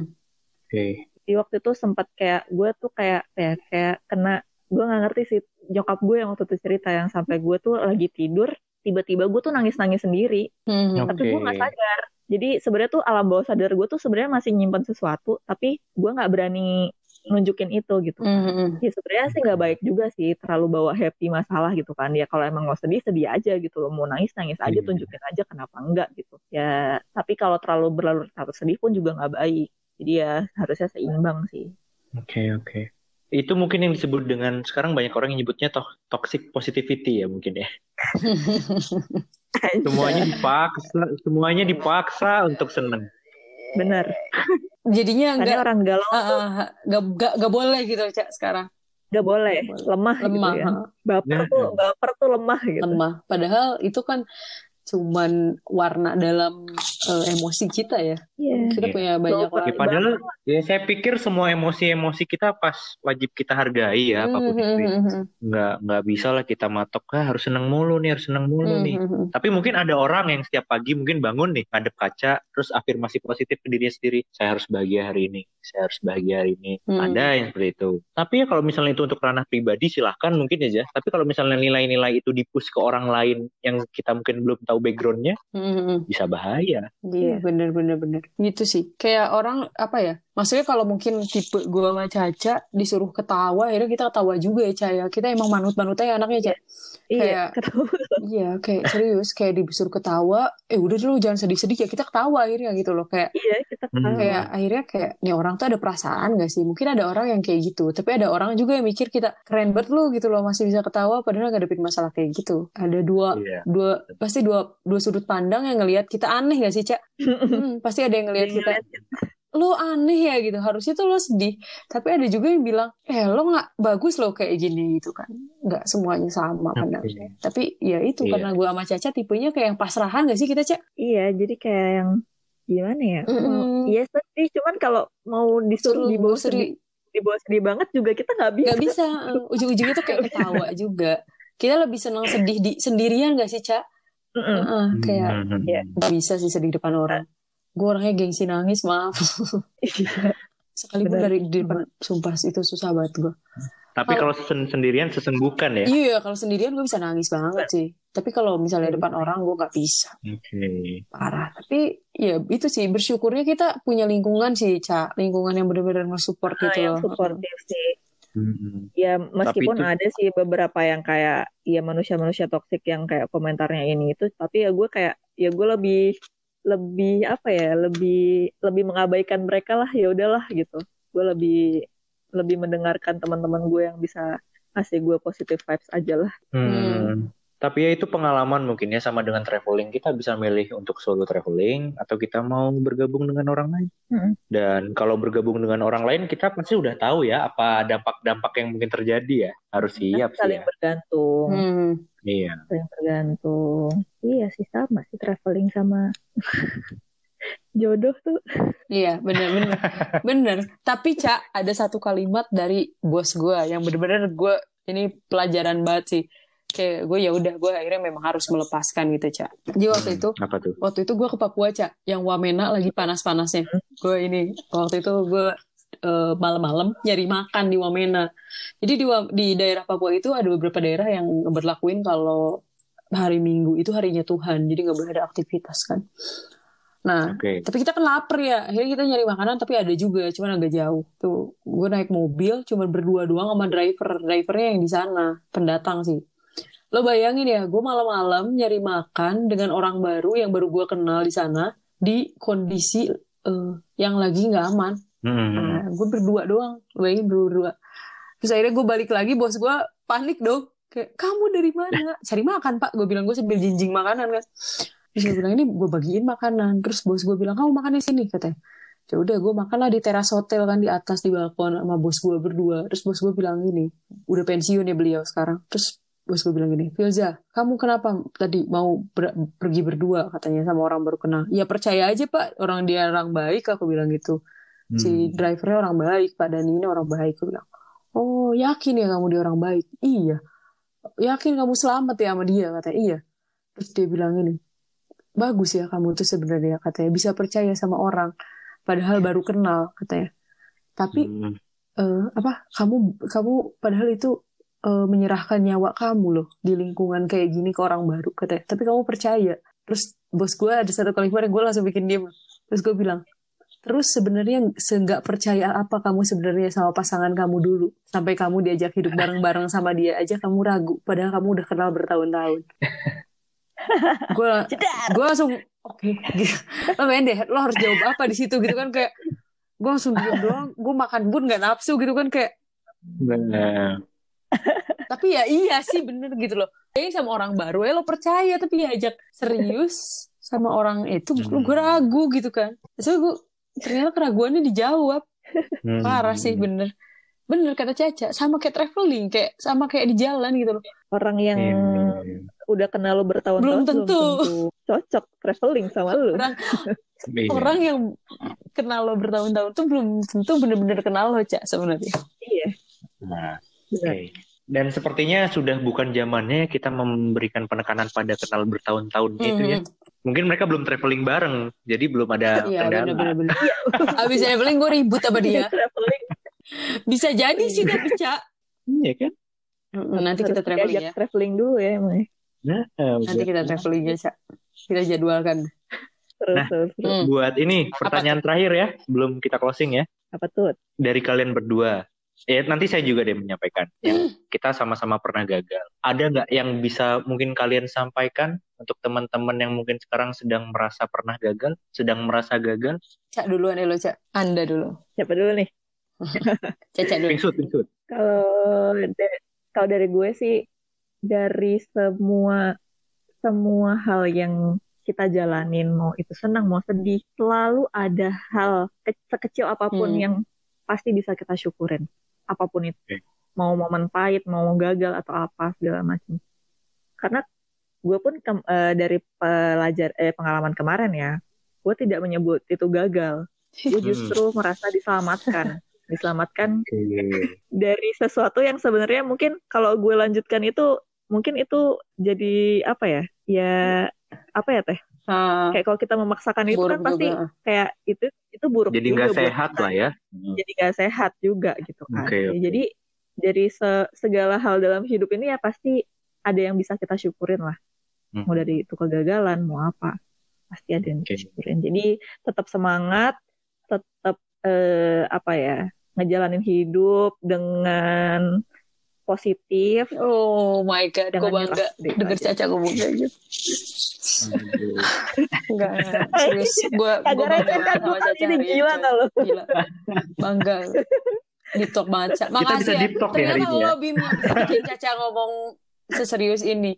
Oke. di waktu itu sempat kayak gue tuh kayak kayak kayak kena gue nggak ngerti sih nyokap gue yang waktu itu cerita yang sampai gue tuh lagi tidur tiba-tiba gue tuh nangis-nangis sendiri Mhm. tapi gue nggak sadar jadi sebenarnya tuh alam bawah sadar gue tuh sebenarnya masih nyimpan sesuatu tapi gue nggak berani nunjukin itu gitu Mhm. ya sebenarnya sih nggak baik juga sih terlalu bawa happy masalah gitu kan ya kalau emang mau sedih sedih aja gitu loh mau nangis nangis aja Iya. tunjukin aja kenapa enggak gitu ya tapi kalau terlalu berlarut larut sedih pun juga nggak baik jadi ya harusnya seimbang sih Oke, oke. Itu mungkin yang disebut dengan sekarang banyak orang yang nyebutnya to- toxic positivity ya mungkin ya. Semuanya dipaksa, semuanya dipaksa untuk seneng. bener. Jadinya Makanya nggak orang galau nggak nggak nggak boleh gitu Cak sekarang. Nggak boleh. Lemah, lemah gitu ya. baper Nah. tuh baper tuh lemah gitu. Lemah. Padahal itu kan cuman warna dalam eh, emosi kita ya Iya. kita Iya. punya banyak Baper. Ya warna padahal ya saya pikir semua emosi-emosi kita pas wajib kita hargai ya apa pun itu. ya. Mhm. Nggak nggak bisa lah kita matok ah, harus seneng mulu nih, harus seneng mulu nih. Mhm. Tapi mungkin ada orang yang setiap pagi mungkin bangun nih, ngadep kaca, terus afirmasi positif ke dirinya sendiri. Saya harus bahagia hari ini. Saya harus bahagia hari ini. Hmm. Ada yang seperti itu. Tapi ya kalau misalnya itu untuk ranah pribadi silahkan mungkin aja. Tapi kalau misalnya nilai-nilai itu dipus ke orang lain yang kita mungkin belum tahu backgroundnya, Mhm. bisa bahaya. Iya, bener bener bener. Gitu sih. Kayak orang apa ya? Maksudnya kalau mungkin tipe gua sama Caca disuruh ketawa, akhirnya kita ketawa juga ya, Caya. Kita emang manut-manutnya anaknya, Ca. iya Kayak- ketemu Iya, kayak serius, kayak disuruh ketawa, eh udah dulu jangan sedih-sedih ya, kita ketawa akhirnya gitu loh. Kayak iya kita Hmm. ketawa. kayak akhirnya kayak nih orang tuh ada perasaan gak sih? Mungkin ada orang yang kayak gitu, tapi ada orang juga yang mikir kita keren banget lu gitu loh, masih bisa ketawa padahal ngadepin masalah kayak gitu. Ada dua Iya. dua pasti dua dua sudut pandang yang ngelihat kita aneh gak sih, Cak? Hmm, pasti ada yang ngelihat kita lo aneh ya gitu harusnya tuh lo sedih tapi ada juga yang bilang eh lo nggak bagus lo kayak gini gitu kan nggak semuanya sama kan Oke. tapi ya itu Iya. karena gue sama Caca tipenya kayak yang pasrahan gak sih kita Cak Iya, jadi kayak yang gimana ya? Mm-mm. Mau- Iya sedih, cuman kalau mau disuruh Suruh dibawa sedih. dibawa sedih banget juga kita nggak bisa. nggak bisa ujung-ujungnya tuh kayak ketawa juga kita lebih senang sedih di sendirian gak sih Cak Mm-mm. Heeh, kayak Hmm. Iya. nggak bisa sih sedih depan orang gue orangnya gengsi nangis maaf Iya. sekali pun Benar. dari di depan sumpah itu susah banget gue Tapi kalau sen- sendirian sesenggukan ya. iya kalau sendirian gue bisa nangis banget sih tapi kalau misalnya depan orang gue nggak bisa Oke. parah tapi ya itu sih bersyukurnya kita punya lingkungan sih cak lingkungan yang benar-benar nge-support Nah, gitu yang loh supportive sih. Hmm. Ya meskipun itu- ada sih beberapa yang kayak ya manusia-manusia toksik yang kayak komentarnya ini itu, tapi ya gue kayak ya gue lebih lebih apa ya lebih lebih mengabaikan mereka lah ya udahlah gitu. Gue lebih lebih mendengarkan teman-teman gue yang bisa ngasih gue positive vibes aja lah. Hmm. Tapi ya itu pengalaman mungkin ya sama dengan traveling kita bisa milih untuk solo traveling atau kita mau bergabung dengan orang lain. Hmm. Dan kalau bergabung dengan orang lain kita pasti udah tahu ya apa dampak-dampak yang mungkin terjadi ya. Harus siap sih saling ya. bergantung, Hmm. Iya. saling bergantung. Iya sih sama sih traveling sama jodoh tuh. Iya bener bener bener. Tapi cak ada satu kalimat dari bos gue yang bener-bener gue ini pelajaran banget sih. Kayak gue ya udah gue akhirnya memang harus melepaskan gitu cak. Jadi waktu Hmm, itu apa tuh? waktu itu gue ke Papua cak yang Wamena lagi panas-panasnya. Gue ini waktu itu gue eh, malam-malam nyari makan di Wamena. Jadi di di daerah Papua itu ada beberapa daerah yang berlakuin kalau hari Minggu itu harinya Tuhan. Jadi nggak boleh ada aktivitas kan. Nah Oke. tapi kita kan lapar ya akhirnya kita nyari makanan tapi ada juga cuman agak jauh tuh gue naik mobil cuman berdua doang sama driver drivernya yang di sana pendatang sih lo bayangin ya gue malam-malam nyari makan dengan orang baru yang baru gue kenal di sana di kondisi eh, yang lagi nggak aman Hmm. nah, gue berdua doang lo bayangin berdua terus akhirnya gue balik lagi bos gue panik dong kayak kamu dari mana? Cari makan pak. Gue bilang gue sambil jinjing makanan kan. Terus gue bilang ini gue bagiin makanan. Terus bos gue bilang kamu makan di sini katanya. Ya udah gue makan lah di teras hotel kan di atas di balkon sama bos gue berdua. Terus bos gue bilang gini udah pensiun ya beliau sekarang. Terus bos gue bilang gini Filza kamu kenapa tadi mau ber- pergi berdua? katanya sama orang baru kenal. Ya percaya aja pak. Orang dia orang baik aku bilang gitu. Si Hmm. drivernya orang baik pak dan ini orang baik aku bilang. Oh yakin ya kamu dia orang baik? Iya yakin kamu selamat ya sama dia katanya. Iya. Terus dia bilang ini bagus ya kamu tuh sebenarnya katanya. Bisa percaya sama orang padahal baru kenal katanya. Tapi Hmm. eh, apa kamu kamu padahal itu eh, menyerahkan nyawa kamu loh di lingkungan kayak gini ke orang baru katanya. Tapi kamu percaya. Terus bos gue ada satu kalimat yang gue langsung bikin dia terus gue bilang terus sebenarnya seenggak percaya apa kamu sebenarnya sama pasangan kamu dulu sampai kamu diajak hidup bareng-bareng sama dia aja kamu ragu. Padahal kamu udah kenal bertahun-tahun. Gue gue langsung oke. Gitu lo main deh lo harus jawab apa di situ gitu kan kayak gue langsung diem doang gue makan pun nggak nafsu gitu kan kayak Benar. tapi ya iya sih bener gitu loh. Kayaknya sama orang baru ya lo percaya tapi ya ajak serius sama orang itu Hmm. gue ragu gitu kan. So gue ternyata keraguannya dijawab Hmm. parah sih bener bener kata Caca sama kayak traveling kayak sama kayak di jalan gitu loh Orang yang iya. udah kenal lo bertahun-tahun Belum belum tentu. cocok traveling sama lo. orang orang yang kenal lo bertahun-tahun tuh belum tentu bener-bener kenal lo Cak sebenarnya Iya, Nah. Oke. Dan sepertinya sudah bukan zamannya kita memberikan penekanan pada kenal bertahun-tahun itu ya. Mungkin mereka belum traveling bareng, jadi belum ada Iya kendala. bener-bener bener. Abis traveling gue ribut sama dia traveling bisa jadi sih tapi Cak Iya kan? nanti kita traveling ya traveling dulu ya emang. ya. Nah, nanti kita traveling ya Cak kita jadwalkan Terus, Nah. Hmm. buat ini pertanyaan terakhir ya, sebelum kita closing ya, Apa tuh? dari kalian berdua. Ya nanti saya juga deh menyampaikan. Yang kita sama-sama pernah gagal. Ada nggak yang bisa mungkin kalian sampaikan untuk teman-teman yang mungkin sekarang sedang merasa pernah gagal, sedang merasa gagal? Cak duluan ya lo Cak Anda dulu Siapa dulu nih? Caca dulu Pingsut, pingsut. Kalau kalau dari gue sih dari semua semua hal yang kita jalanin mau itu senang mau sedih selalu ada hal ke- sekecil apa pun Hmm. yang pasti bisa kita syukurin apa pun itu. Mau momen pahit mau gagal atau apa segala macam. Karena gue pun kem- eh, dari pelajar eh, pengalaman kemarin ya gue tidak menyebut itu gagal. Gue Hmm. justru merasa diselamatkan. Diselamatkan dari sesuatu yang sebenarnya mungkin kalau gue lanjutkan itu mungkin itu jadi apa ya? Ya apa ya teh Ah, kayak kalau kita memaksakan itu buruk kan pasti juga. kayak itu itu buruk Jadi juga nggak sehat lah ya. Hmm. jadi nggak sehat juga gitu kan Oke, oke. jadi dari se- segala hal dalam hidup ini ya pasti ada yang bisa kita syukurin lah Hmm. mau dari itu kegagalan mau apa pasti ada yang kita syukurin jadi tetap semangat tetap eh, apa ya ngejalanin hidup dengan positif Oh my god, gue bangga denger. Caca ngomong kayak gitu. Enggak, serius. Gue gue bangga kan sama Caca ini hari ini. gila tau lo Gila. Bangga. Deep talk banget, Ca. Kita Makasih bisa ya. deep talk ya hari Ternyata ini ya. yang bisa bikin Caca ngomong seserius ini.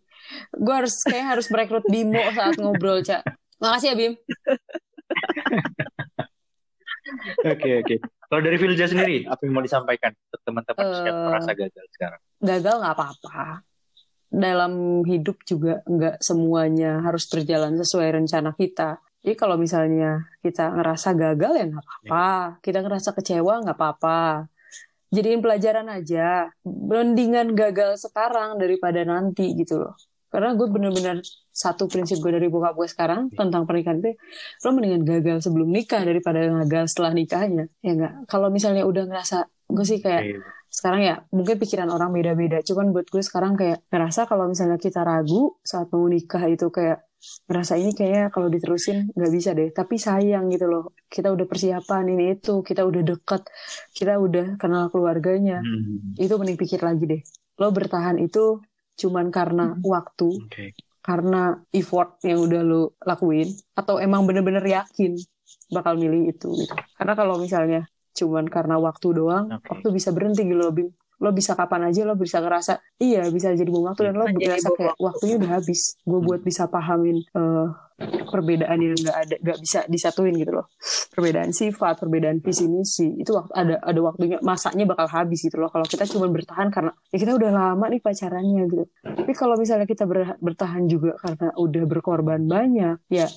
Gue harus kayak harus merekrut Bimo saat ngobrol, Ca. Makasih ya, Bim. Oke oke. Kalau dari Filja sendiri, apa yang mau disampaikan untuk teman-teman yang Eh, merasa gagal sekarang? gagal nggak apa-apa. Dalam hidup juga nggak semuanya harus berjalan sesuai rencana kita. Jadi kalau misalnya kita ngerasa gagal ya nggak apa-apa. Kita ngerasa kecewa nggak apa-apa. Jadiin pelajaran aja. Mendingan gagal sekarang daripada nanti gitu loh. Karena gue bener-bener satu prinsip gue dari bokap gue sekarang tentang pernikahan itu, lo mendingan gagal sebelum nikah daripada gagal setelah nikahnya. Ya nggak? Kalau misalnya udah ngerasa, gue sih kayak Oke. Sekarang ya mungkin pikiran orang beda-beda. Cuman buat gue sekarang kayak ngerasa kalau misalnya kita ragu saat mau nikah itu kayak ngerasa ini kayak kalau diterusin nggak bisa deh. Tapi sayang gitu loh kita udah persiapan ini itu kita udah deket kita udah kenal keluarganya. Hmm, itu mending pikir lagi deh. Lo bertahan itu cuman karena waktu Oke. karena effort yang udah lo lakuin atau emang bener-bener yakin bakal milih itu gitu. Karena kalau misalnya cuman karena waktu doang Oke. waktu bisa berhenti gitu loh Bim. Lo bisa kapan aja lo bisa ngerasa iya bisa jadi bom waktu dan lo berasa bom kayak waktunya udah habis. Gue buat bisa pahamin eh, perbedaan yang nggak ada nggak bisa disatuin gitu loh. Perbedaan sifat perbedaan visi misi itu waktu ada ada waktunya masanya bakal habis gitu loh. Kalau kita cuma bertahan karena ya kita udah lama nih pacarannya gitu. Tapi kalau misalnya kita ber- bertahan juga karena udah berkorban banyak ya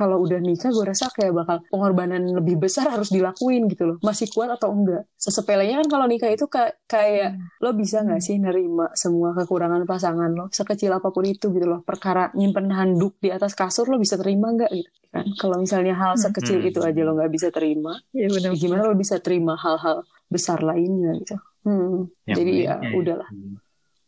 kalau udah nikah gue rasa kayak bakal pengorbanan lebih besar harus dilakuin gitu loh. Masih kuat atau enggak? Sesepelenya kan kalau nikah itu kayak kayak lo bisa nggak sih nerima semua kekurangan pasangan lo? Sekecil apa pun itu gitu loh. Perkara nyimpen handuk di atas kasur lo bisa terima nggak gitu kan? Kalau misalnya hal Hmm. sekecil Hmm. itu aja lo nggak bisa terima ya benar. ya gimana lo bisa terima hal-hal besar lainnya gitu? Hmm, Yang jadi ya lainnya udahlah.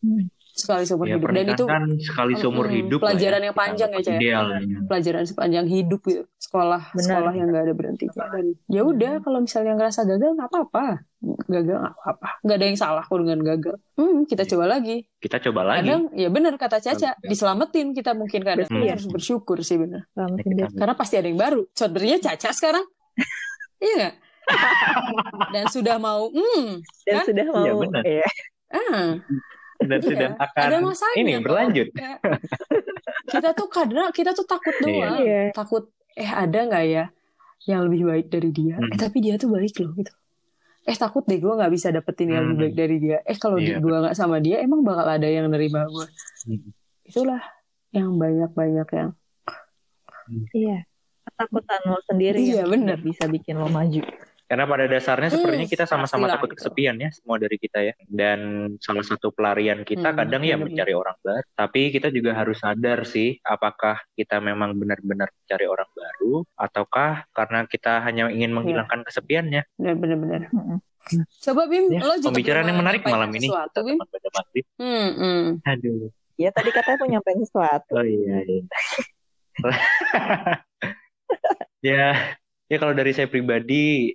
Hmm. Sekali seumur Ya, hidup dan itu kan sekali seumur Mm-mm, hidup lah pelajaran ya. yang panjang ya, Cah, ya? Pelajaran sepanjang hidup gitu sekolah Benar. sekolah yang nggak ada berhentinya dan ya udah kalau misalnya ngerasa gagal nggak apa-apa gagal nggak apa-apa nggak ada yang salah kok dengan gagal hmm, kita coba lagi Kita coba lagi. kadang ya benar kata Caca Betul. diselamatin kita mungkin kadang. Tapi harus bersyukur sih benar karena pasti ada yang baru contohnya Caca sekarang iya nggak dan sudah mau hmm dan Hah? sudah mau Iya, benar. ya ah Dan Iya, sudah akan ada masanya ini kok. berlanjut. Kayak, kita tuh kadang kita tuh takut Iya. doang Iya. takut eh ada nggak ya yang lebih baik dari dia Hmm. eh tapi dia tuh baik loh gitu eh takut deh gue nggak bisa dapetin yang lebih Hmm. baik dari dia eh kalau Iya, gue nggak sama dia emang bakal ada yang nerima gue Hmm. itulah yang banyak banyak yang iya ketakutan lo sendiri Iya, yang benar. nggak bisa bikin lo maju Karena pada dasarnya Hmm, sepertinya kita sama-sama takut gitu. kesepian ya, semua dari kita ya. Dan salah satu pelarian kita Hmm, kadang ya benar-benar. mencari orang baru. Tapi kita juga harus sadar sih, apakah kita memang benar-benar mencari orang baru, ataukah karena kita hanya Iya. ingin menghilangkan kesepiannya. benar benar Mm-mm. coba Bim Ya, lo juga pembicaraan yang menarik malam ini. sesuatu Bim hmm, hmm. Aduh. ya tadi katanya mau nyampein sesuatu Oh iya. iya. ya, ya kalau dari saya pribadi,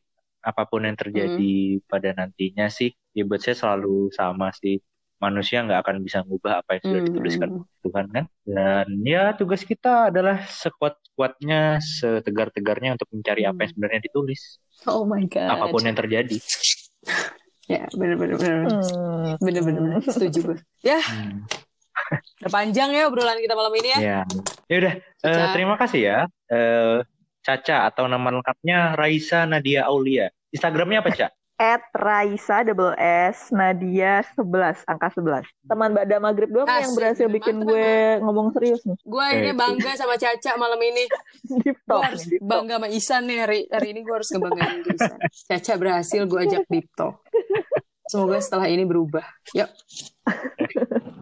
apa pun yang terjadi pada nantinya sih, ya buat saya selalu sama sih. Manusia nggak akan bisa ngubah apa yang sudah dituliskan hmm. Tuhan kan. Dan ya tugas kita adalah sekuat-kuatnya, setegar-tegarnya untuk mencari apa yang Hmm. sebenarnya ditulis. oh my god Apa pun yang terjadi. ya benar benar benar Hmm. benar benar benar. setuju gue ya Hmm. Udah panjang ya obrolan kita malam ini ya. Ya, ya udah. Caca. terima kasih ya, eh, Caca atau nama lengkapnya Raisa Nadia Aulia. Instagramnya apa, Ca? At Raisa double S Nadia 11 angka 11. Teman Bada Maghrib doang nih yang Asik, berhasil bikin Mantep gue ngomong serius nih. Gue Eh, bangga sama Caca malam ini. Deep Gue talk harus deep talk. bangga sama Isan nih hari, hari ini gue harus ngebanggain Isan. Caca berhasil gue ajak deep talk. Semoga setelah ini berubah. Yuk.